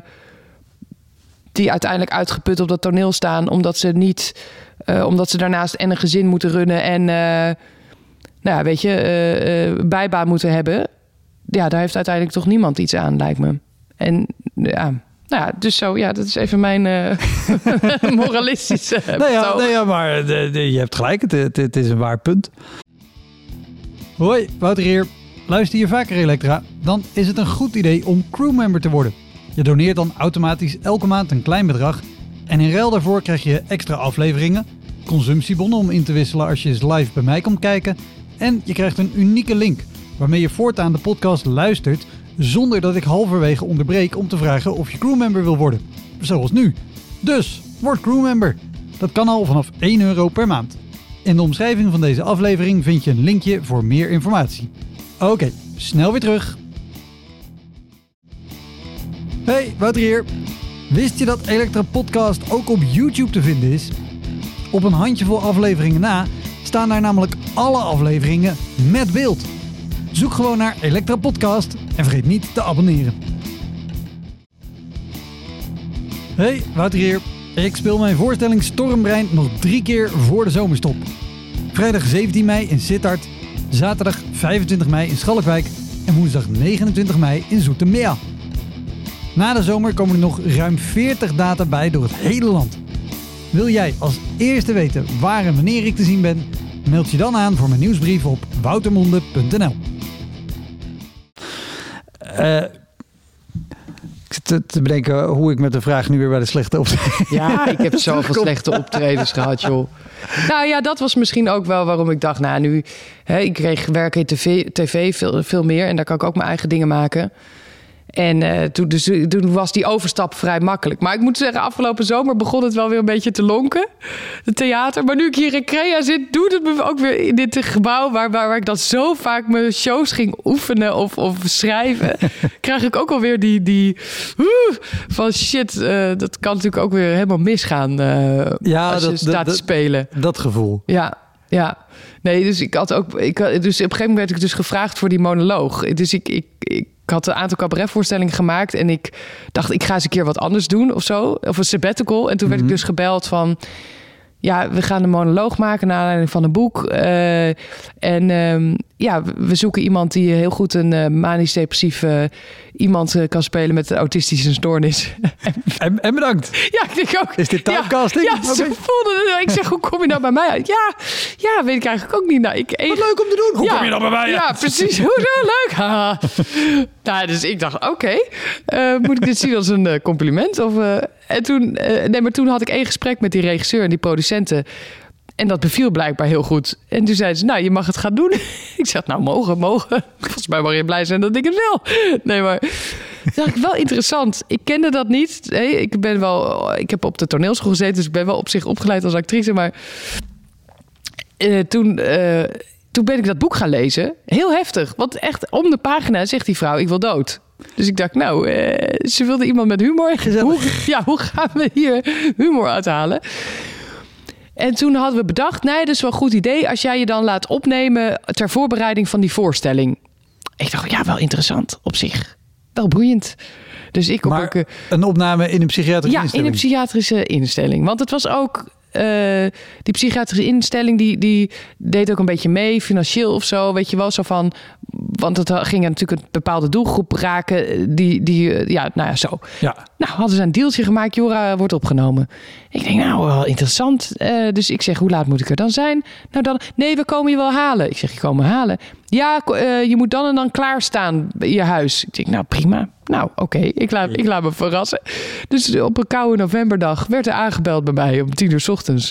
die uiteindelijk uitgeput op dat toneel staan, omdat ze niet, omdat ze daarnaast en een gezin moeten runnen en, nou ja, weet je, bijbaan moeten hebben. Ja, daar heeft uiteindelijk toch niemand iets aan, lijkt me. En ja, nou ja, dus zo, ja, dat is even mijn eh, moralistische. nou ja, betoog. nou ja maar de- de- je hebt gelijk, het, het, het is een waar punt. Hoi, Wouter hier. Luister je vaker Elektra? Dan is het een goed idee om crewmember te worden. Je doneert dan automatisch elke maand een klein bedrag. En in ruil daarvoor krijg je extra afleveringen, consumptiebonnen om in te wisselen als je eens live bij mij komt kijken. En je krijgt een unieke link waarmee je voortaan de podcast luistert zonder dat ik halverwege onderbreek om te vragen of je crewmember wil worden. Zoals nu. Dus, word crewmember. Dat kan al vanaf 1 euro per maand. In de omschrijving van deze aflevering vind je een linkje voor meer informatie. Oké, snel weer terug. Hey, Wouter hier. Wist je dat Elektra Podcast ook op YouTube te vinden is? Op een handjevol afleveringen na staan daar namelijk alle afleveringen met beeld. Zoek gewoon naar Elektra Podcast en vergeet niet te abonneren. Hey, Wouter hier. Ik speel mijn voorstelling Stormbrein nog drie keer voor de zomerstop. Vrijdag 17 mei in Sittard, zaterdag 25 mei in Schalkwijk en woensdag 29 mei in Zoetermeer. Na de zomer komen er nog ruim 40 data bij door het hele land. Wil jij als eerste weten waar en wanneer ik te zien ben? Meld je dan aan voor mijn nieuwsbrief op woutermonde.nl. Eh, ik zit te, bedenken hoe ik met de vraag nu weer bij de slechte optreden... Ja, ik heb zoveel slechte optredens gehad, joh. Nou ja, dat was misschien ook wel waarom ik dacht... nou, nu... Hè, ik kreeg werken in tv, tv veel, veel meer... en daar kan ik ook mijn eigen dingen maken... En uh, toen, dus, toen was die overstap vrij makkelijk. Maar ik moet zeggen, afgelopen zomer begon het wel weer een beetje te lonken. Het theater. Maar nu ik hier in Crea zit, doet het me ook weer in dit gebouw... waar, waar, waar ik dan zo vaak mijn shows ging oefenen of, of schrijven... krijg ik ook alweer die... die van shit, uh, dat kan natuurlijk ook weer helemaal misgaan... Uh, ja, als dat, je staat dat, te spelen. Dat gevoel. Ja, ja. Nee, dus ik had ook... Ik, dus op een gegeven moment werd ik dus gevraagd voor die monoloog. Dus ik... ik, ik ik had een aantal cabaretvoorstellingen gemaakt en ik dacht, ik ga eens een keer wat anders doen of zo. Of een sabbatical. En toen werd ik dus gebeld van ja, we gaan een monoloog maken naar aanleiding van een boek. Uh, en uh, ja, we zoeken iemand die heel goed een uh, manisch-depressief iemand kan spelen met een autistische stoornis. en, en, bedankt. Ja, ik denk ook. Is dit typecasting? Ja, ja ze voelden het. Ik zeg, hoe kom je nou bij mij uit? Ja, ja weet ik eigenlijk ook niet. Nou, ik, Wat leuk om te doen. Hoe ja, kom je nou bij mij uit? Ja, precies. Hoezo leuk? nou, dus ik dacht, oké. Okay, moet ik dit zien als een compliment? Of, en toen, nee, maar toen had ik één gesprek met die regisseur en die producenten. En dat beviel blijkbaar heel goed. En toen zeiden ze, nou, je mag het gaan doen. ik zeg, nou, mogen, mogen. Volgens mij mag je blij zijn dat ik het wil. Nee, maar dat dacht ik wel interessant. Ik kende dat niet. Nee, ik ben wel, ik heb op de toneelschool gezeten, dus ik ben wel op zich opgeleid als actrice. Maar uh, toen, toen ben ik dat boek gaan lezen. Heel heftig. Want echt om de pagina zegt die vrouw, ik wil dood. Dus ik dacht, nou, uh, ze wilde iemand met humor. Hoe, ja, hoe gaan we hier humor uithalen? En toen hadden we bedacht, nee, dat is wel een goed idee als jij je dan laat opnemen ter voorbereiding van die voorstelling. Ik dacht, ja, wel interessant op zich. Wel boeiend. Dus ik maar ook, een opname in een psychiatrische ja, instelling? Ja, in een psychiatrische instelling. Want het was ook uh, die psychiatrische instelling die, die deed ook een beetje mee, financieel of zo. Weet je wel, zo van. Want het ging natuurlijk een bepaalde doelgroep raken. Die, die eh, ja, nou ja, zo. Ja. Nou, hadden ze een deeltje gemaakt. Jora wordt opgenomen. Ik denk, nou, wel interessant. Uh, dus ik zeg, hoe laat moet ik er dan zijn? Nou, dan, nee, we komen je wel halen. Ik zeg, je komen halen. Ja, uh, je moet dan en dan klaarstaan bij je huis. Ik denk, nou, prima. Nou, oké, ik, laat, ik laat me verrassen. Dus op een koude novemberdag werd er aangebeld bij mij om tien uur s ochtends.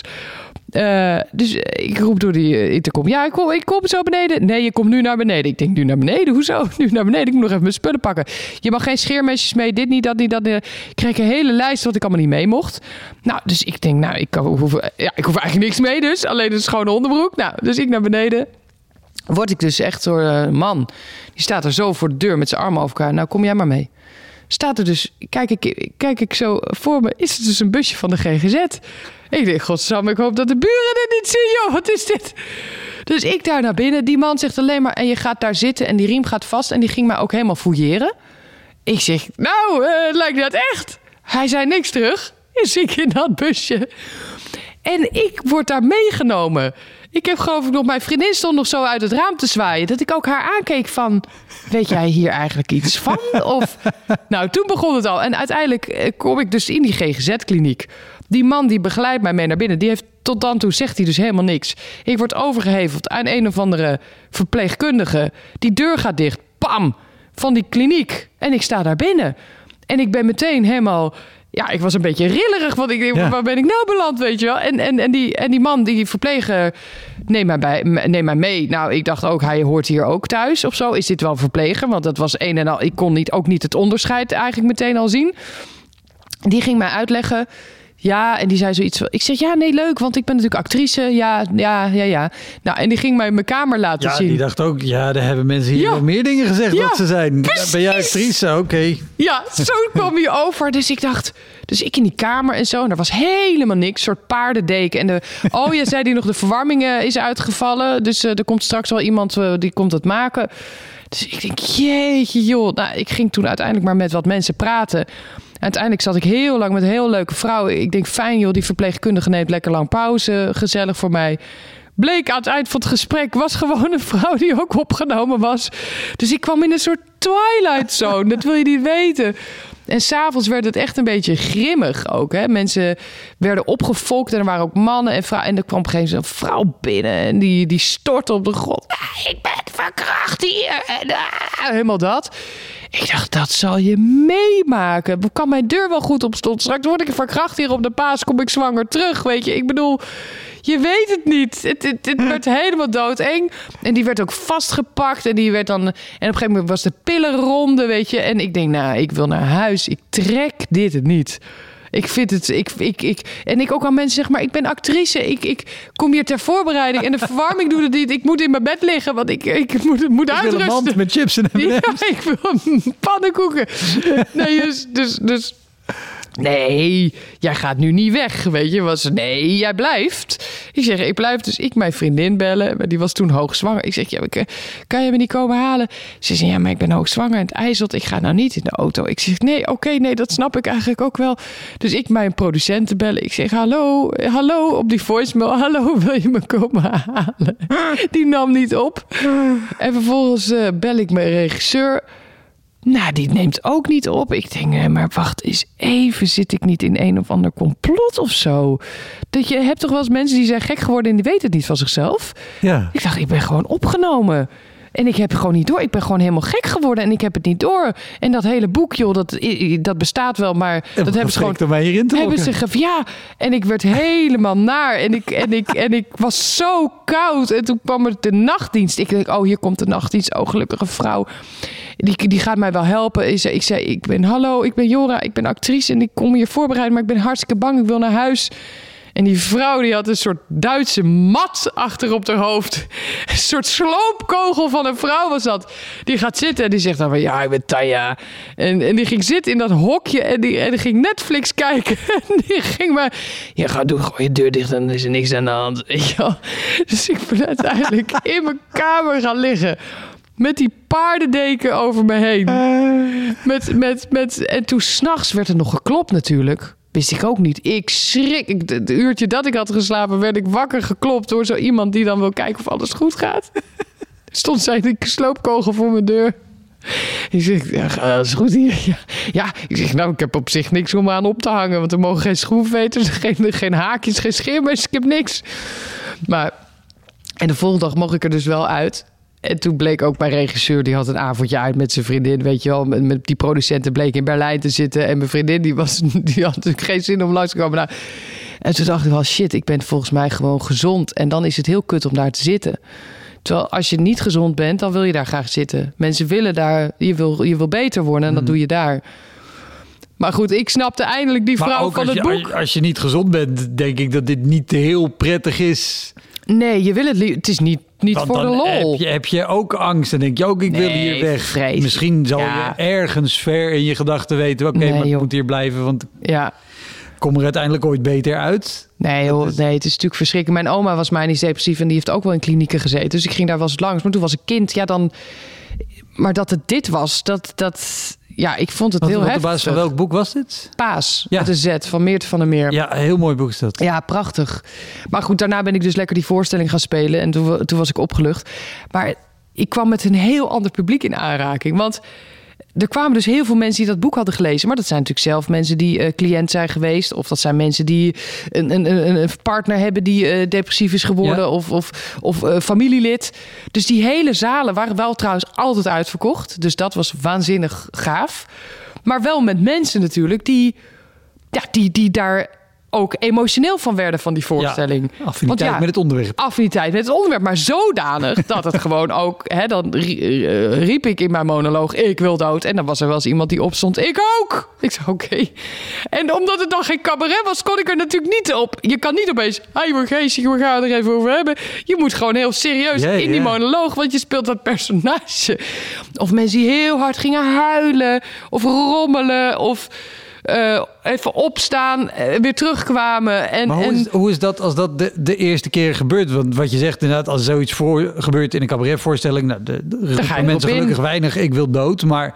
Uh, dus ik roep door die uh, intercom. Ja, ik kom, ik kom zo beneden. Nee, je komt nu naar beneden. Ik denk, nu naar beneden? Hoezo? Nu naar beneden? Ik moet nog even mijn spullen pakken. Je mag geen scheermesjes mee. Dit niet, dat niet, dat niet. Ik kreeg een hele lijst wat ik allemaal niet mee mocht. Nou, dus ik denk, nou, ik, hoef, ja, ik hoef eigenlijk niks mee dus. Alleen een schone onderbroek. Nou, dus ik naar beneden. Word ik dus echt door een man. Die staat er zo voor de deur met zijn armen over elkaar. Nou, kom jij maar mee staat er dus, kijk ik, kijk ik zo voor me, is het dus een busje van de GGZ. Ik denk, godsam, ik hoop dat de buren het niet zien, joh, wat is dit? Dus ik daar naar binnen, die man zegt alleen maar, en je gaat daar zitten en die riem gaat vast en die ging mij ook helemaal fouilleren. Ik zeg, nou, uh, lijkt dat echt? Hij zei niks terug. Is ik in dat busje. En ik word daar meegenomen. Ik heb geloof ik nog, mijn vriendin stond nog zo uit het raam te zwaaien. Dat ik ook haar aankeek van, weet jij hier eigenlijk iets van? Of, nou, toen begon het al. En uiteindelijk eh, kom ik dus in die GGZ-kliniek. Die man die begeleidt mij mee naar binnen, die heeft tot dan toe zegt hij dus helemaal niks. Ik word overgeheveld aan een of andere verpleegkundige. Die deur gaat dicht, pam, van die kliniek. En ik sta daar binnen. En ik ben meteen helemaal ja, ik was een beetje rillerig. Want ik denk, waar ben ik nou beland, weet je wel? En, en, en, die, en die man, die verpleger, neem mij, bij, neem mij mee. Nou, ik dacht ook, hij hoort hier ook thuis of zo. Is dit wel verpleger? Want dat was een en al... Ik kon niet, ook niet het onderscheid eigenlijk meteen al zien. Die ging mij uitleggen ja, en die zei zoiets van... Ik zeg, ja, nee, leuk, want ik ben natuurlijk actrice. Ja, ja, ja, ja. Nou, en die ging mij mijn kamer laten zien. Ja, die dacht ook... Ja, er hebben mensen hier ja. meer dingen gezegd ja, wat ze zijn. Precies. Ben jij actrice? Oké. Ja, zo kwam je over. Dus ik dacht... Dus ik in die kamer en zo. En er was helemaal niks. soort paardendeken. En de, oh, ja, zei die nog, de verwarming is uitgevallen. Dus uh, er komt straks wel iemand uh, die komt het maken. Dus ik denk, jeetje joh. Nou, ik ging toen uiteindelijk maar met wat mensen praten uiteindelijk zat ik heel lang met een heel leuke vrouw. Ik denk, fijn joh, die verpleegkundige neemt lekker lang pauze. Gezellig voor mij. Bleek aan het eind van het gesprek was gewoon een vrouw die ook opgenomen was. Dus ik kwam in een soort twilight zone. dat wil je niet weten. En s'avonds werd het echt een beetje grimmig ook. Hè? Mensen werden opgefokt en er waren ook mannen en vrouwen. En er kwam op een gegeven moment een vrouw binnen en die, die stortte op de grond. Ah, ik ben verkracht hier. En, ah, helemaal dat. Ik dacht, dat zal je meemaken. Kan mijn deur wel goed op slot? Straks word ik verkracht hier op de paas, kom ik zwanger terug. Weet je, ik bedoel, je weet het niet. Het, het, het werd helemaal doodeng. En die werd ook vastgepakt. En die werd dan. En op een gegeven moment was de pillenronde, weet je. En ik denk, nou, ik wil naar huis. Ik trek dit niet. Ik vind het. Ik, ik, ik, en ik ook aan mensen zeg maar, ik ben actrice. Ik, ik kom hier ter voorbereiding. En de verwarming doet het niet. Ik moet in mijn bed liggen, want ik, ik moet, moet Ik wil uitrusten. een mand met chips en Ja, ik wil pannenkoeken. Nee, dus, dus, dus... Nee, jij gaat nu niet weg, weet je. Was, nee, jij blijft. Ik zeg, ik blijf dus ik mijn vriendin bellen. Die was toen hoogzwanger. Ik zeg, ja, kan je me niet komen halen? Ze zei, ja, maar ik ben hoogzwanger en het ijzelt. Ik ga nou niet in de auto. Ik zeg, nee, oké, nee, dat snap ik eigenlijk ook wel. Dus ik mijn producenten bellen. Ik zeg, hallo, hallo, op die voicemail. Hallo, wil je me komen halen? Die nam niet op. En vervolgens eh, bel ik mijn regisseur. Nou, die neemt ook niet op. Ik denk, eh, maar wacht eens even. Zit ik niet in een of ander complot of zo? Dat je hebt toch wel eens mensen die zijn gek geworden en die weten het niet van zichzelf. Ja. Ik dacht, ik ben gewoon opgenomen. En ik heb het gewoon niet door. Ik ben gewoon helemaal gek geworden en ik heb het niet door. En dat hele boek, joh, dat, dat bestaat wel, maar dat hebben ze gewoon om mij hierin te hebben lokken. ze ja, en ik werd helemaal naar. En ik, en, ik, en ik was zo koud. En toen kwam er de nachtdienst. Ik denk, oh, hier komt de nachtdienst. Oh, gelukkige vrouw. Die, die gaat mij wel helpen. Ik zei, ik zei, ik ben, hallo, ik ben Jora. Ik ben actrice en ik kom hier voorbereiden. Maar ik ben hartstikke bang. Ik wil naar huis. En die vrouw die had een soort Duitse mat achter op haar hoofd. Een soort sloopkogel van een vrouw was dat. Die gaat zitten en die zegt dan van ja, ik ben Tanja. En, en die ging zitten in dat hokje en die, en die ging Netflix kijken. En die ging maar, ja ga doe gewoon je deur dicht en dan is er niks aan de hand. Je wel. Dus ik ben uiteindelijk in mijn kamer gaan liggen. Met die paardendeken over me heen. Met, met, met, en toen s'nachts werd er nog geklopt natuurlijk. Wist ik ook niet. Ik schrik. Ik, het uurtje dat ik had geslapen, werd ik wakker geklopt door zo iemand die dan wil kijken of alles goed gaat. Stond zij sloopkogel voor mijn deur. Ik zeg, ja, is goed hier. Ja. ja, ik zeg, nou, ik heb op zich niks om aan op te hangen. Want er mogen geen schroefveters, geen, geen haakjes, geen scheermes. Ik heb niks. Maar, en de volgende dag mocht ik er dus wel uit. En toen bleek ook mijn regisseur, die had een avondje uit met zijn vriendin. Weet je wel, met, met die producenten bleek in Berlijn te zitten. En mijn vriendin, die, was, die had natuurlijk geen zin om langs te komen. Nou, en toen dacht ik wel, shit, ik ben volgens mij gewoon gezond. En dan is het heel kut om daar te zitten. Terwijl als je niet gezond bent, dan wil je daar graag zitten. Mensen willen daar, je wil, je wil beter worden en dat doe je daar. Maar goed, ik snapte eindelijk die vrouw van het je, boek. als- als je niet gezond bent, denk ik dat dit niet heel prettig is. Nee, je wil het Het is niet, niet Want voor de lol. Heb je, heb je ook angst. Dan denk je ook, ik wil hier weg. vreselijk. Misschien zal Ja. je ergens ver in je gedachten weten... oké, Nee, maar ik joh. moet hier blijven... want Ja. kom er uiteindelijk ooit beter uit. Nee, joh, nee, het is natuurlijk verschrikkelijk. Mijn oma was manisch depressief en die heeft ook wel in klinieken gezeten. Dus ik ging daar wel eens langs. Maar toen was ik kind, ja dan... Maar dat het dit was, dat... dat ja, ik vond het Wat, heel wat op heftig. basis van welk boek was dit? Paas, Ja. met een Z, van Meert van der Meer. Ja, een heel mooi boek is dat. Ja, prachtig. Maar goed, daarna ben ik dus lekker die voorstelling gaan spelen. En toen, toen was ik opgelucht. Maar ik kwam met een heel ander publiek in aanraking. Want er kwamen dus heel veel mensen die dat boek hadden gelezen. Maar dat zijn natuurlijk zelf mensen die eh, cliënt zijn geweest. Of dat zijn mensen die een, een, een, partner hebben die eh, depressief is geworden. Ja. Of, of, of eh, familielid. Dus die hele zalen waren wel trouwens altijd uitverkocht. Dus dat was waanzinnig gaaf. Maar wel met mensen natuurlijk die, ja, die, die daar ook emotioneel van werden van die voorstelling. Ja, affiniteit Want ja, met het onderwerp. affiniteit met het onderwerp, maar zodanig dat het gewoon ook, hè, dan eh, riep ik in mijn monoloog, ik wil dood. En dan was er wel eens iemand die opstond, ik ook. Ik zei, oké. En omdat het dan geen cabaret was, kon ik er natuurlijk niet op. Je kan niet opeens, geestig, we gaan het er even over hebben. Je moet gewoon heel serieus in die monoloog, want je speelt dat personage. Of mensen die heel hard gingen huilen, of rommelen, of... eh, even opstaan, eh, weer terugkwamen. En, Maar hoe en is, hoe is dat als dat de, de eerste keer gebeurt? Want wat je zegt inderdaad, als zoiets voor, gebeurt in een cabaretvoorstelling... Nou, de, de, mensen in. gelukkig weinig, ik wil dood. Maar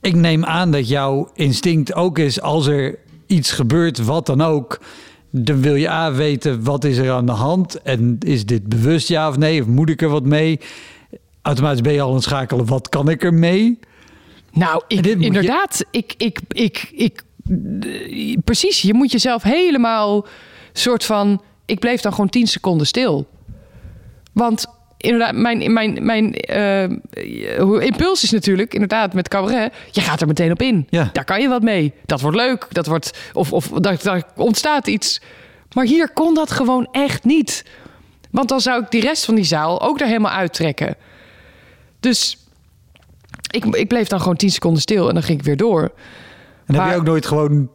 ik neem aan dat jouw instinct ook is... als er iets gebeurt, wat dan ook... dan wil je A weten, wat is er aan de hand? En is dit bewust ja of nee? Of moet ik er wat mee? Automatisch ben je al aan het schakelen, wat kan ik er mee? Nou, ik, je- inderdaad. Ik, ik, ik, ik, eh, precies, je moet jezelf helemaal soort van... Ik bleef dan gewoon 10 seconden stil. Want inderdaad, mijn, mijn, mijn eh, impuls is natuurlijk, inderdaad, met cabaret... Je gaat er meteen op in. Ja. Daar kan je wat mee. Dat wordt leuk. Dat wordt, of of daar, daar ontstaat iets. Maar hier kon dat gewoon echt niet. Want dan zou ik die rest van die zaal ook er helemaal uittrekken. Dus ik, ik bleef dan gewoon 10 seconden stil en dan ging ik weer door. En heb je ook nooit gewoon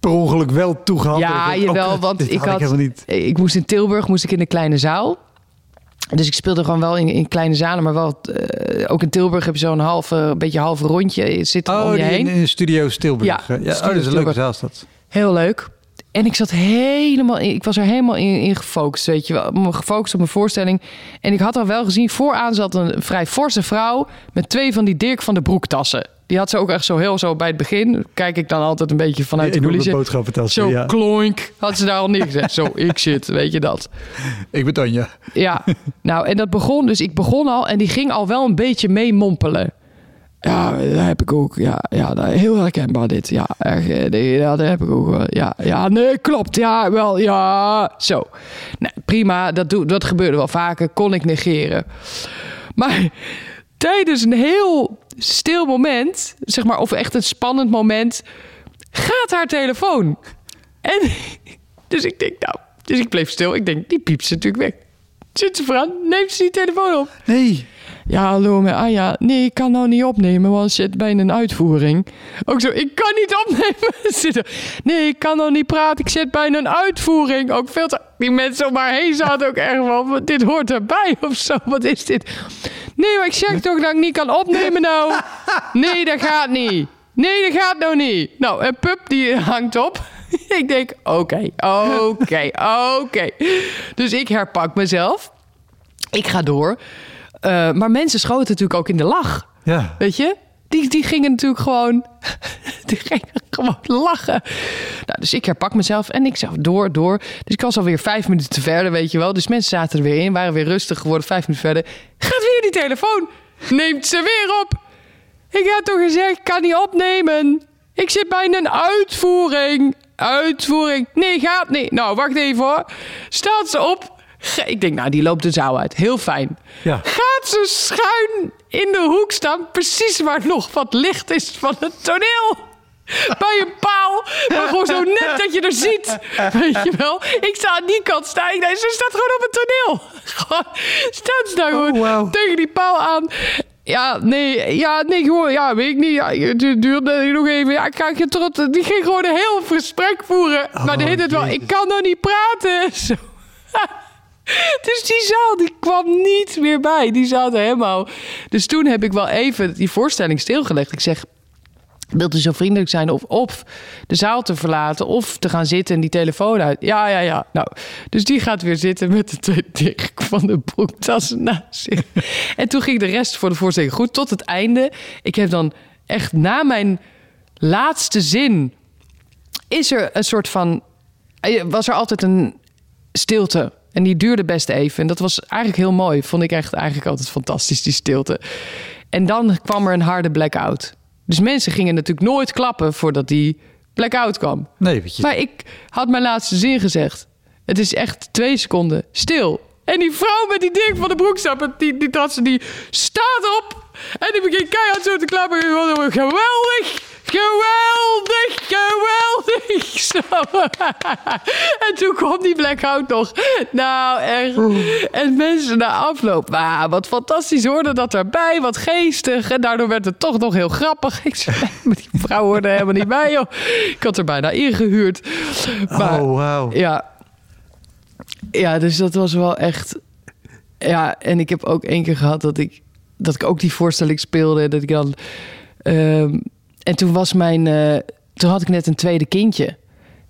per ongeluk wel toegehaald? Ja, je jawel, oh, want ik had, helemaal niet. ik moest in Tilburg moest ik in een kleine zaal. Dus ik speelde gewoon wel in, in kleine zalen, maar wel eh, ook in Tilburg heb je zo'n halve, een beetje halve rondje. Je zit er Oh, om je die heen. in, in Studio Stilburg. Ja, Ja, ja. Oh, dat is een leuke Tilburg. zaal is dat. Heel leuk. En ik zat helemaal in, ik was er helemaal in, in gefocust, weet je wel. Gefocust op mijn voorstelling. En ik had al wel gezien, vooraan zat een vrij forse vrouw met twee van die Dirk van de Broek tassen. Die had ze ook echt zo heel zo bij het begin. Kijk ik dan altijd een beetje vanuit de coulissen. boodschappentassen, Zo ja. kloink had ze daar al neergezet. zo, ik zit, weet je dat. Ik ben Tanja. Ja, nou en dat begon, dus ik begon al en die ging al wel een beetje mee mompelen. Ja, dat heb ik ook. Ja, ja dat- heel herkenbaar dit. Ja, eh, ja, dat heb ik ook. wel. Ja, ja, nee, klopt. Ja, wel, ja. Zo. Prima, dat, doe, dat gebeurde wel vaker. Kon ik negeren. Maar tijdens een heel stil moment, zeg maar, of echt een spannend moment, gaat haar telefoon. En dus ik denk, nou, dus ik bleef stil. Ik denk, die piept ze natuurlijk weg. Zit ze vooraan, neemt ze die telefoon op. Nee. Ja, hallo, maar Anja. Nee, ik kan nou niet opnemen, want zit bij een uitvoering. Ook zo, ik kan niet opnemen. Nee, ik kan nou niet praten, ik zit bij een uitvoering. Ook veel te... Die mensen om haar heen zaten ook erg van, "Wat, dit hoort erbij of zo. Wat is dit? Nee, maar ik zeg toch dat ik niet kan opnemen nou. Nee, dat gaat niet. Nee, dat gaat nou niet. Nou, en Pup die hangt op. Ik denk, oké, oké, oké. Dus ik herpak mezelf. Ik ga door. Eh, maar mensen schoten natuurlijk ook in de lach. Ja. Weet je? Die, die gingen natuurlijk gewoon... Die gingen gewoon lachen. Nou, dus ik herpak mezelf en ik zeg door, door. Dus ik was alweer vijf minuten te verder, weet je wel. Dus mensen zaten er weer in, waren weer rustig geworden. Vijf minuten verder. Gaat weer die telefoon. Neemt ze weer op. Ik had toch gezegd, ik kan niet opnemen. Ik zit bij een uitvoering. Uitvoering. Nee, gaat niet. Nou, wacht even hoor. Staat ze op. Ik denk, nou, die loopt de zaal uit. Heel fijn. Ja. Gaat ze schuin in de hoek staan. Precies waar nog wat licht is van het toneel. Bij een paal. Maar gewoon zo net dat je er ziet. Weet je wel. Ik sta aan die kant staan. Ik denk, ze staat gewoon op het toneel. Gewoon, staat ze daar gewoon Oh, wauw. tegen die paal aan. Ja, nee, ja, nee, gewoon, ja, weet ik niet. Ja, het duurde nog even. Ja, ik ga je trots. Die ging gewoon een heel gesprek voeren. maar de Oh, hele tijd wel, ik kan nog niet praten. Zo. Dus die zaal die kwam niet meer bij. Die zaten helemaal. Dus toen heb ik wel even die voorstelling stilgelegd. Ik zeg. Wilt u zo vriendelijk zijn of, of de zaal te verlaten of te gaan zitten en die telefoon uit? Ja, ja, ja. Nou, dus die gaat weer zitten met de twee Dirk van de broektassen naast zich. En toen ging de rest voor de voorstelling goed tot het einde. Ik heb dan echt na mijn laatste zin is er een soort van eh, was er altijd een stilte. En die duurde best even. En dat was eigenlijk heel mooi. Vond ik echt eigenlijk altijd fantastisch, die stilte. En dan kwam er een harde blackout. Dus mensen gingen natuurlijk nooit klappen voordat die blackout kwam. Nee, weet je. Maar ik had mijn laatste zin gezegd. Het is echt twee seconden stil. En die vrouw met die Dirk van de Broekstap, die, die, die staat op. En die begint keihard zo te klappen. Geweldig! Geweldig! Geweldig! En toen kwam die blackout nog. Nou, echt. En mensen na afloop. Wauw, wat fantastisch hoorde dat erbij. Wat geestig. En daardoor werd het toch nog heel grappig. Ik zei, maar die vrouw hoorde helemaal niet bij, joh. Ik had er bijna ingehuurd. Maar, oh, wauw. ja. Ja, dus dat was wel echt. Ja, en ik heb ook één keer gehad dat ik, dat ik ook die voorstelling speelde. Dat ik dan. ehm, en toen was mijn. eh, toen had ik net een tweede kindje.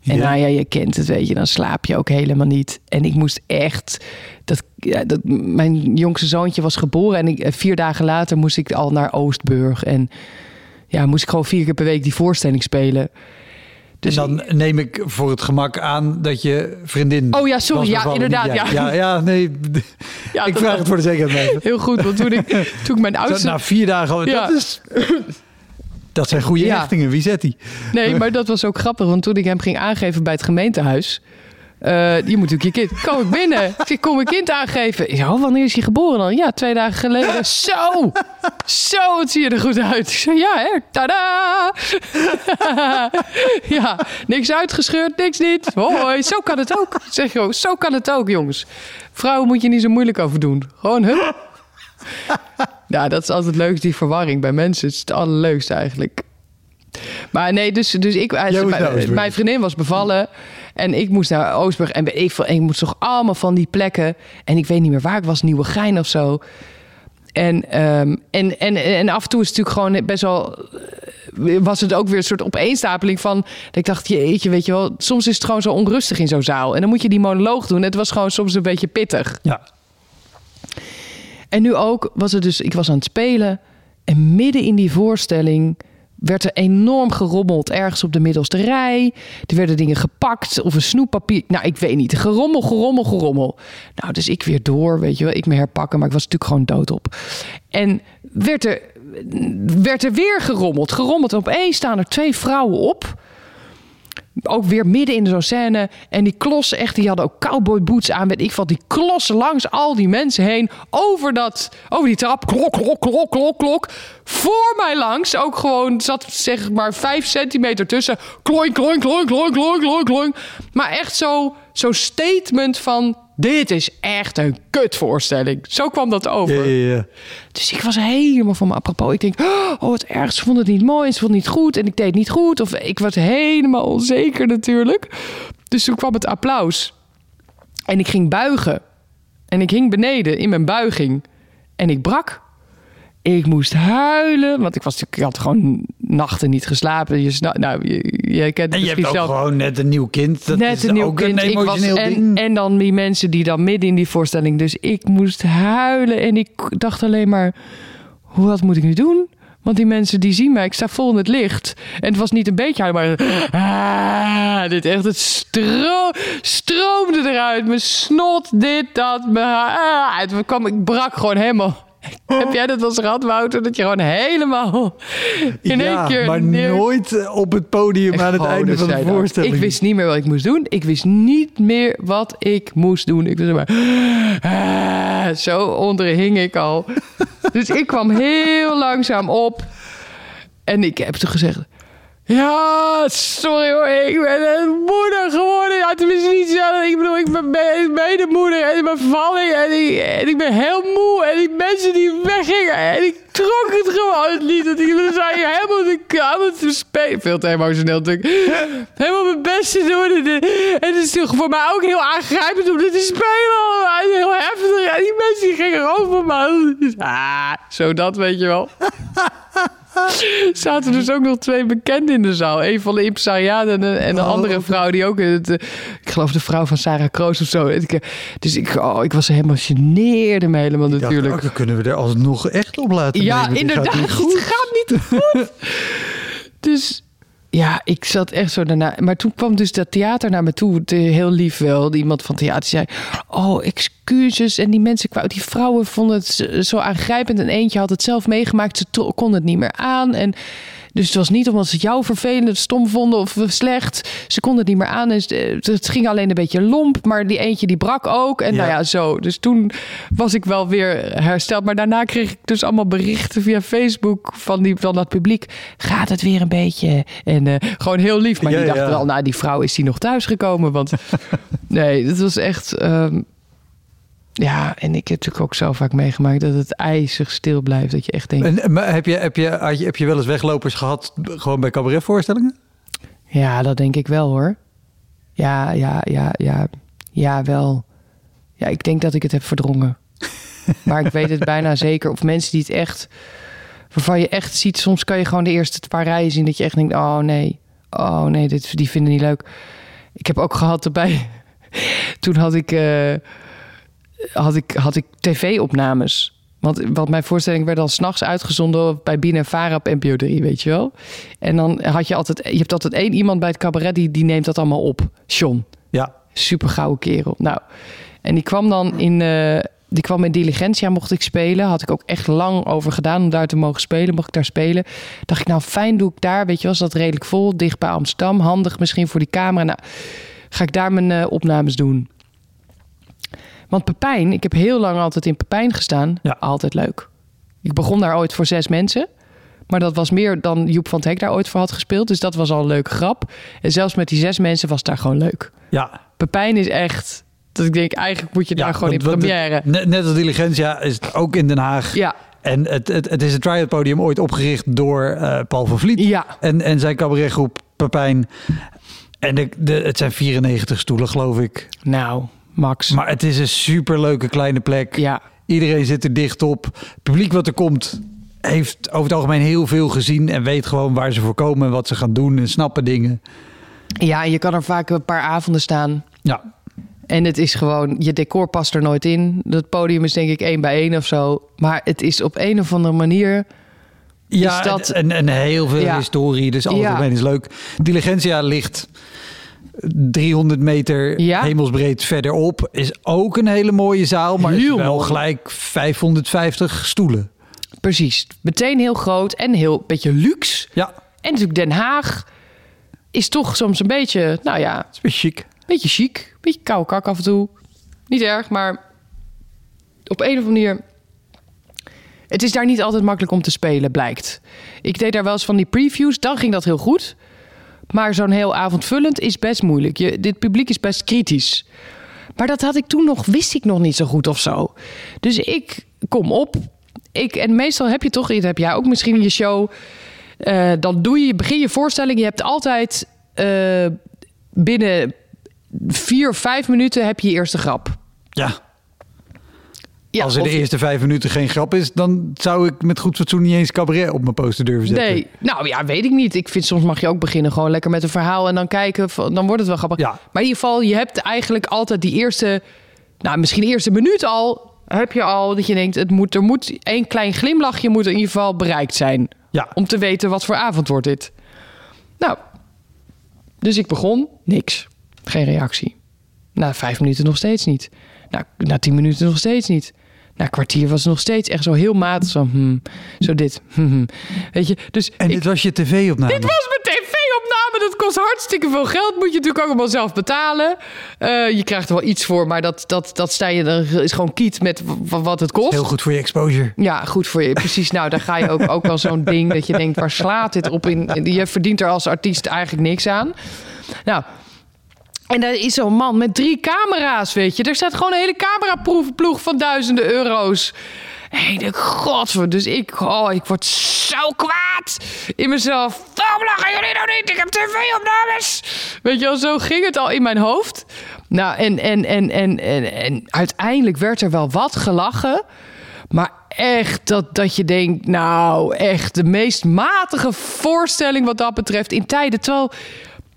En Ja. nou ja, je kent het, weet je, dan slaap je ook helemaal niet. En ik moest echt. Dat, ja, dat, mijn jongste zoontje was geboren. En ik, eh, vier dagen later moest ik al naar Oostburg. En ja, moest ik gewoon vier keer per week die voorstelling spelen. Dus en dan neem ik voor het gemak aan dat je vriendin. Oh ja, sorry. Ja, inderdaad, ja. ja. Ja, nee. Ja, ik vraag het voor de zekerheid. Heel goed, want toen ik, toen ik mijn oudste... Na vier dagen al. Ja. Dat is. Dat zijn goede Ja. hechtingen. Wie zet die? Nee, maar dat was ook grappig. Want toen ik hem ging aangeven bij het gemeentehuis... eh, je moet natuurlijk je kind... Kom ik binnen? Ik zeg, kom mijn kind aangeven. Ik oh, wanneer is hij geboren dan? Ja, twee dagen geleden. Zo! Zo, wat zie je er goed uit. Ik zeg, ja hè? Tada! ja, niks uitgescheurd, niks niet. Hoi, zo kan het ook. Ik Zeg gewoon, zo kan het ook, jongens. Vrouwen moet je niet zo moeilijk over doen. Gewoon, hup. Ja, dat is altijd leuk, die verwarring bij mensen. Het is het allerleukste eigenlijk. Maar nee, dus, dus ik, naar mijn, vriendin was bevallen. En ik moest naar Oostburg. En ik, ik moest toch allemaal van die plekken. En ik weet niet meer waar ik was, Nieuwegein of zo. En, ehm, en, en, en af en toe is het natuurlijk gewoon best wel... eh, Was het ook weer een soort opeenstapeling van... Dat ik dacht, jeetje, weet je wel... Soms is het gewoon zo onrustig in zo'n zaal. En dan moet je die monoloog doen. Het was gewoon soms een beetje pittig. Ja. En nu ook was het dus, ik was aan het spelen en midden in die voorstelling werd er enorm gerommeld ergens op de middelste rij. Er werden dingen gepakt of een snoeppapier. Nou, ik weet niet. Gerommel, gerommel, gerommel. Nou, dus ik weer door, weet je wel. Ik me herpakken, maar ik was natuurlijk gewoon doodop. En werd er, werd er weer gerommeld. Gerommeld. En opeens staan er twee vrouwen op ook weer midden in zo'n scène. En die klossen echt, die hadden ook cowboy boots aan. Weet ik wat, die klossen langs al die mensen heen. Over, dat, over die trap. Klok, klok, klok, klok, klok. Voor mij langs. Ook gewoon, zat zeg maar vijf centimeter tussen. Kloink, kloink, kloink, kloink, kloink, kloink, kloink. Maar echt zo, zo'n statement van... Dit is echt een kutvoorstelling. Zo kwam dat over. Ja, ja, ja. Dus ik was helemaal van me apropos. Ik denk, oh wat erg, ze vonden het niet mooi, ze vonden het niet goed en ik deed het niet goed. Of ik was helemaal onzeker natuurlijk. Dus toen kwam het applaus. En ik ging buigen. En ik hing beneden in mijn buiging. En ik brak. Ik moest huilen, want ik, was, ik had gewoon nachten niet geslapen. Je, nou, je, je kent het En je hebt ook zelf gewoon net een nieuw kind. Dat net is een nieuw ook kind. een was, emotioneel en, ding. en dan die mensen die dan midden in die voorstelling. Dus ik moest huilen en ik dacht alleen maar, hoe wat moet ik nu doen? Want die mensen die zien mij, ik sta vol in het licht. En het was niet een beetje huilen, maar ah, dit echt, het stro stroomde eruit. Mijn snot, dit, dat, mijn ah, het kwam, ik brak gewoon helemaal. Heb jij dat wel eens gehad, Wouter? Dat je gewoon helemaal in ja, één keer maar neer- nooit eh, op het podium aan het gewoon einde van de voorstelling. Ik wist niet meer wat ik moest doen. Ik wist niet meer wat ik moest doen. Ik was maar... Ah, zo onder hing ik al. dus ik kwam heel langzaam op. En ik heb toen gezegd... Ja, sorry hoor, ik ben een moeder geworden. Ja, tenminste niet zelf. Ik bedoel, ik ben be- medemoeder en ik ben vervalling en ik, en ik ben heel moe. En die mensen die weggingen en ik trok het gewoon niet. Dat ik zou je helemaal de kamer spelen. Veel te emotioneel natuurlijk. Helemaal mijn best doen. En, het is voor mij ook heel aangrijpend om dit te spelen. En Heel heftig. En die mensen die gingen over me. Dus, ah, zo dat weet je wel zaten dus ook nog twee bekenden in de zaal. Een van de impresariaten en, een- en een Oh. andere vrouw die ook... Het, eh, ik geloof de vrouw van Sarah Kroos of zo. Ik, eh, Dus ik, oh, ik was helemaal geneerde me helemaal Ik dacht, natuurlijk. oh, dan kunnen we er alsnog echt op laten Ja, nemen. Inderdaad. gaat niet goed. Het gaat niet goed. dus ja, ik zat echt zo daarna. Maar toen kwam dus dat theater naar me toe. Heel lief wel. Iemand van theater zei: Oh, excuses. En die mensen die vrouwen vonden het zo aangrijpend. En eentje had het zelf meegemaakt. Ze kon het niet meer aan. En. Dus het was niet omdat ze jou vervelend, stom vonden of slecht. Ze konden het niet meer aan. En ze- het ging alleen een beetje lomp. Maar die eentje die brak ook. En Ja. nou ja, zo. Dus toen was ik wel weer hersteld. Maar daarna kreeg ik dus allemaal berichten via Facebook van, die, van dat publiek. Gaat het weer een beetje? En eh, gewoon heel lief. Maar Ja, die dachten ja. wel, nou die vrouw is die nog thuisgekomen. Want nee, het was echt... ehm, ja, en ik heb natuurlijk ook zo vaak meegemaakt dat het ijzig stil blijft. Dat je echt denkt, En, maar heb, je, heb, je, had je, heb je wel eens weglopers gehad, gewoon bij cabaretvoorstellingen? ja, dat denk ik wel hoor. Ja, ja, ja, ja. Ja, wel. Ja, ik denk dat ik het heb verdrongen. maar ik weet het bijna zeker. Of mensen die het echt... Waarvan je echt ziet... Soms kan je gewoon de eerste paar rijen zien... dat je echt denkt... Oh nee, oh nee, dit, die vinden niet leuk. Ik heb ook gehad erbij... Toen had ik... eh, had ik, had ik tv-opnames. Want, want mijn voorstelling werd al s'nachts uitgezonden bij Bien en Vara op NPO 3, weet je wel. En dan had je altijd... Je hebt altijd één iemand bij het cabaret die, die neemt dat allemaal op. John. Ja. Super gouden kerel. Nou, en die kwam dan in, eh, die kwam in Diligentia, mocht ik spelen. Had ik ook echt lang over gedaan om daar te mogen spelen. Mocht ik daar spelen. Dacht ik, nou fijn doe ik daar. Weet je, was dat redelijk vol. Dicht bij Amsterdam. Handig misschien voor die camera. Nou, ga ik daar mijn eh, opnames doen. Want Pepijn, ik heb heel lang altijd in Pepijn gestaan. Ja. Altijd leuk. Ik begon daar ooit voor zes mensen. Maar dat was meer dan Joep van het Hek daar ooit voor had gespeeld. Dus dat was al een leuke grap. En zelfs met die zes mensen was het daar gewoon leuk. Ja, Pepijn is echt... Dat ik denk, eigenlijk moet je daar ja, gewoon in première. Net, net als Diligentia is het ook in Den Haag. Ja, En het, het, het is het Triad Podium ooit opgericht door eh, Paul van Vliet. ja. En, en zijn cabaretgroep Pepijn. En de, de, het zijn 94 stoelen, geloof ik. Nou, Max. Maar het is een superleuke kleine plek. ja, Iedereen zit er dicht op. Het publiek wat er komt, heeft over het algemeen heel veel gezien. En weet gewoon waar ze voor komen en wat ze gaan doen. En snappen dingen. ja, je kan er vaak een paar avonden staan. Ja, En het is gewoon, je decor past er nooit in. Dat podium is denk ik één bij één of zo. Maar het is op een of andere manier... ja Is dat- en, en heel veel Ja. historie. Dus omheen is leuk. Diligentia ligt 300 meter Ja. hemelsbreed verderop. Is ook een hele mooie zaal. Maar Heel is wel mooi. gelijk 550 stoelen. Precies. Meteen heel groot en heel beetje luxe. Ja, En natuurlijk Den Haag is toch soms een beetje, nou ja, het is weer chic. beetje chic. Beetje koude kak af en toe. Niet erg, maar op een of andere manier... Het is daar niet altijd makkelijk om te spelen, blijkt. Ik deed daar wel eens van die previews, dan ging dat heel goed. Maar zo'n heel avondvullend is best moeilijk. Je, dit publiek is best kritisch. Maar dat had ik toen nog, wist ik nog niet zo goed of zo. Dus ik kom op. Ik, en meestal heb je toch, dat heb jij ook misschien in je show. eh, dan doe je, begin je voorstelling. Je hebt altijd eh, binnen vier of vijf minuten heb je je eerste grap. Ja, Ja, als er de eerste vijf minuten geen grap is... dan zou ik met goed fatsoen niet eens cabaret op mijn poster durven zetten. Nee, nou ja, weet ik niet. Ik vind soms mag je ook beginnen gewoon lekker met een verhaal en dan kijken, dan wordt het wel grappig. Ja. Maar in ieder geval, je hebt eigenlijk altijd die eerste, nou misschien de eerste minuut al, heb je al dat je denkt, het moet, er moet één klein glimlachje moet in ieder geval bereikt zijn Ja, om te weten wat voor avond wordt dit. Nou, dus ik begon, niks, geen reactie. Na vijf minuten nog steeds niet. Nou, na tien minuten nog steeds niet. Na een kwartier was het nog steeds echt zo heel matig. Zo, hmm, zo dit. hmm, hmm. Weet je, dus en ik- dit was je tv-opname. dit was mijn tv-opname. Dat kost hartstikke veel geld. Moet je natuurlijk ook allemaal zelf betalen. Eh, je krijgt er wel iets voor, maar dat, dat, dat sta je, dat is gewoon kiet met wat het kost. Heel goed voor je exposure. Ja, goed voor je. Precies. Nou, daar ga je ook, ook wel zo'n ding dat je denkt, waar slaat dit op in? Je verdient er als artiest eigenlijk niks aan. Nou, en daar is zo'n man met drie camera's, weet je. Er staat gewoon een hele cameraploeg van duizenden euro's. Denk, god, dus ik, oh, ik word zo kwaad in mezelf. Waarom lachen jullie nou niet? Ik heb tv-opnames. Weet je wel, zo ging het al in mijn hoofd. Nou, en, en, en, en, en, en uiteindelijk werd er wel wat gelachen. Maar echt dat, dat je denkt, nou, echt de meest matige voorstelling wat dat betreft in tijden. Terwijl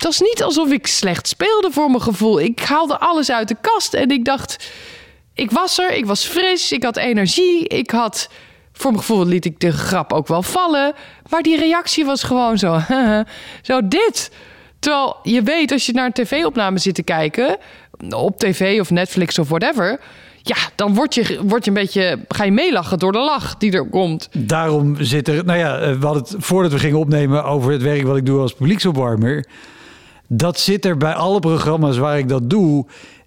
het was niet alsof ik slecht speelde voor mijn gevoel. Ik haalde alles uit de kast en ik dacht, ik was er, ik was fris, ik had energie, ik had, voor mijn gevoel liet ik de grap ook wel vallen. Maar die reactie was gewoon zo, zo dit. Terwijl je weet, als je naar een tv-opname zit te kijken, op tv of Netflix of whatever, ja, dan word je, word je een beetje, ga je meelachen door de lach die er komt. Daarom zit er... Nou ja, eh, hadden het voordat we gingen opnemen over het werk wat ik doe als publieksopwarmer. Dat zit er bij alle programma's waar ik dat doe.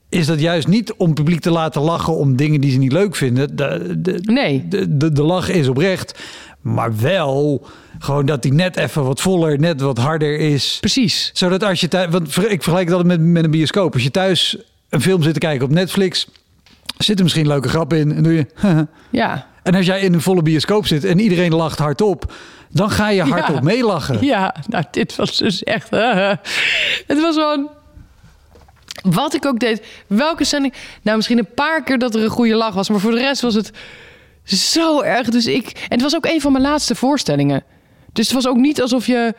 Is dat juist niet om publiek te laten lachen om dingen die ze niet leuk vinden. De, de, Nee. de, de, de lach is oprecht. Maar wel gewoon dat die net even wat voller, net wat harder is. Precies. Zodat als je thuis... Want ik vergelijk dat met, met een bioscoop. Als je thuis een film zit te kijken op Netflix... zit er misschien een leuke grap in. En doe je... Ja. En als jij in een volle bioscoop zit en iedereen lacht hardop, dan ga je hardop Ja. meelachen. Ja, nou, dit was dus echt. het was gewoon. Wat ik ook deed. Welke zending. Nou, misschien een paar keer dat er een goede lach was. Maar voor de rest was het zo erg. Dus ik. En het was ook een van mijn laatste voorstellingen. Dus het was ook niet alsof je.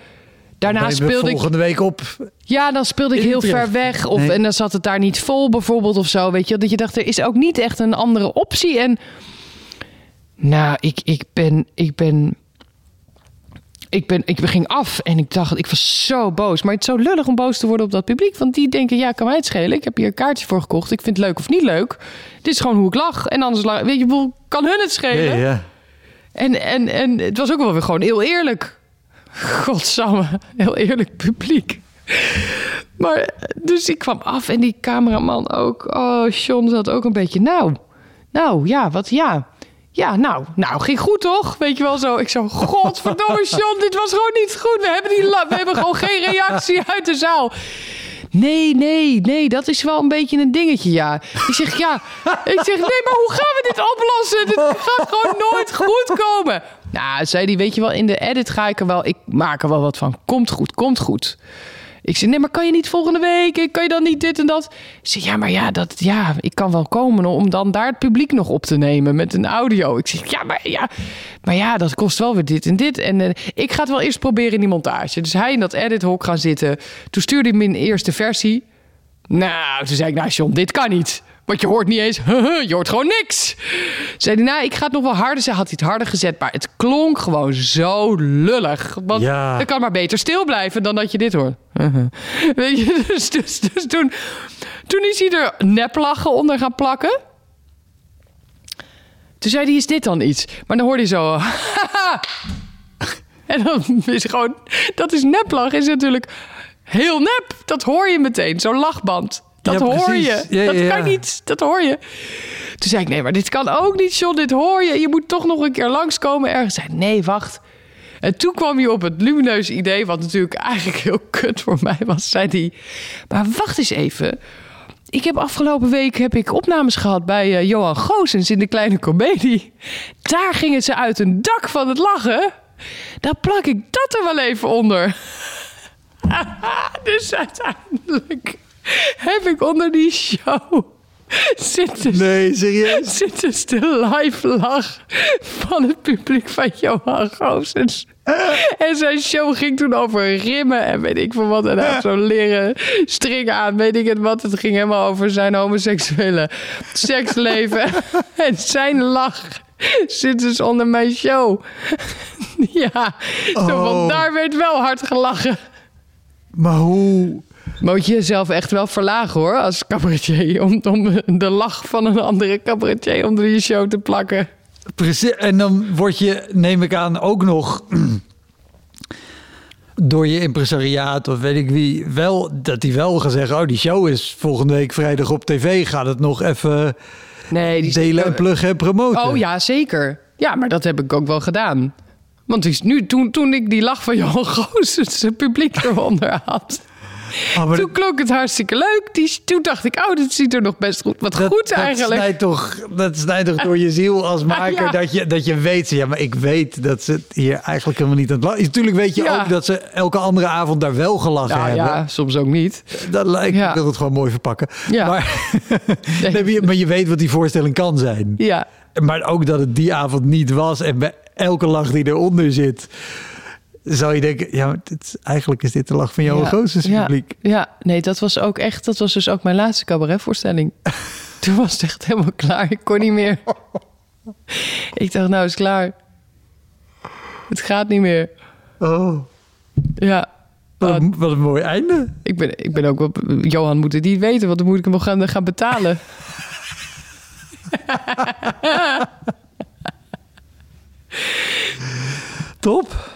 Daarna speelde ik. volgende week op. Ja, dan speelde ik heel ver weg. Of, Nee. En dan zat het daar niet vol, bijvoorbeeld, of zo. Weet je, dat je dacht, er is ook niet echt een andere optie. En nou, ik, ik ben. Ik ben ik, ben, ik ging af en ik dacht, ik was zo boos. Maar het is zo lullig om boos te worden op dat publiek. Want die denken, ja, kan mij het schelen. Ik heb hier een kaartje voor gekocht. Ik vind het leuk of niet leuk. Dit is gewoon hoe ik lach. En anders, la- weet je, kan hun het schelen? Ja, ja. En, en, en het was ook wel weer gewoon heel eerlijk. Godsamme, heel eerlijk publiek. Maar dus ik kwam af en die cameraman ook. Oh, John zat ook een beetje. Nou, nou ja, wat ja. Ja, nou, nou, ging goed toch? Weet je wel zo. Ik zo, godverdomme John, dit was gewoon niet goed. We hebben, die we hebben gewoon geen reactie uit de zaal. Nee, nee, nee, dat is wel een beetje een dingetje, ja. Ik zeg, ja. Ik zeg, nee, maar hoe gaan we dit oplossen? Dit gaat gewoon nooit goed komen. Nou, zei die, weet je wel, in de edit ga ik er wel... Ik maak er wel wat van. Komt goed, komt goed. Ik zei, nee, maar kan je niet volgende week? Kan je dan niet dit en dat? Ik zei, ja, maar ja, dat, ja, ik kan wel komen om dan daar het publiek nog op te nemen met een audio. Ik zeg, ja, maar ja, maar ja, dat kost wel weer dit en dit. En eh, ik ga het wel eerst proberen in die montage. Dus hij in dat edit-hok gaan zitten. Toen stuurde hij me een eerste versie. Nou, toen zei ik, nou John, dit kan niet. Want je hoort niet eens, je hoort gewoon niks. Zei hij, nou, ik ga het nog wel harder zetten. Had hij het harder gezet, maar het klonk gewoon zo lullig. Want Ja. dan kan maar beter stil blijven dan dat je dit hoort. Weet je, dus, dus, dus toen, toen is hij er neplachen onder gaan plakken. Toen zei hij, is dit dan iets? Maar dan hoorde hij zo... en dan is gewoon... Dat is neplach, is natuurlijk heel nep. Dat hoor je meteen, zo'n lachband. Dat Ja, hoor je. Ja, dat ja, kan niet, dat hoor je. Toen zei ik, nee, maar dit kan ook niet, John. Dit hoor je. Je moet toch nog een keer langskomen ergens. Zei, nee, wacht. En toen kwam hij op het lumineuze idee, wat natuurlijk eigenlijk heel kut voor mij was. Zei hij, maar wacht eens even. Ik heb afgelopen week heb ik opnames gehad bij eh, Johan Goossens in de Kleine Comedie. Daar gingen ze uit een dak van het lachen. Daar plak ik dat er wel even onder. dus uiteindelijk heb ik onder die show zitten Nee, serieus? Zit dus de live lach van het publiek van Johan Goossens. En zijn show ging toen over rimmen en weet ik veel wat. En hij had zo'n leren string aan, weet ik het wat. Het ging helemaal over zijn homoseksuele seksleven. En zijn lach zit dus onder mijn show. Ja, zo van, Oh. daar werd wel hard gelachen. Maar hoe... Moet je jezelf echt wel verlagen hoor, als cabaretier. Om, om de lach van een andere cabaretier onder je show te plakken. Precies. En dan word je, neem ik aan, ook nog door je impresariaat of weet ik wie, wel dat die wel gaan zeggen: Oh, die show is volgende week vrijdag op tv. Gaat het nog even Nee, die delen en pluggen en promoten? Oh ja, zeker. Ja, maar dat heb ik ook wel gedaan. Want nu, toen, toen ik die lach van Johan Goossens het publiek eronder had... Maar toen klonk het hartstikke leuk. Die, toen dacht ik, oh, dit ziet er nog best goed, wat dat, goed dat eigenlijk. Snijdt toch, dat snijdt toch door je ziel als maker Ja. dat, je, dat je weet. Ja, maar ik weet dat ze het hier eigenlijk helemaal niet aan het. Natuurlijk weet je Ja. ook dat ze elke andere avond daar wel gelachen hebben. ja, soms ook niet. Dat lijkt. Ik wil het gewoon mooi verpakken. Maar, Nee. Maar je weet wat die voorstelling kan zijn. Ja, Maar ook dat het die avond niet was. En bij elke lach die eronder zit... zou je denken... Ja, dit, eigenlijk is dit de lach van Johan ja, publiek. Ja, nee, dat was ook echt, dat was dus ook mijn laatste cabaretvoorstelling. Toen was het echt helemaal klaar. Ik kon niet meer. Ik dacht, nou is klaar. Het gaat niet meer. Oh, Ja. wat, een, wat een mooi einde. Ik ben, ik ben ook wel... Johan moet het niet weten, want dan moet ik hem wel gaan, gaan betalen. Top.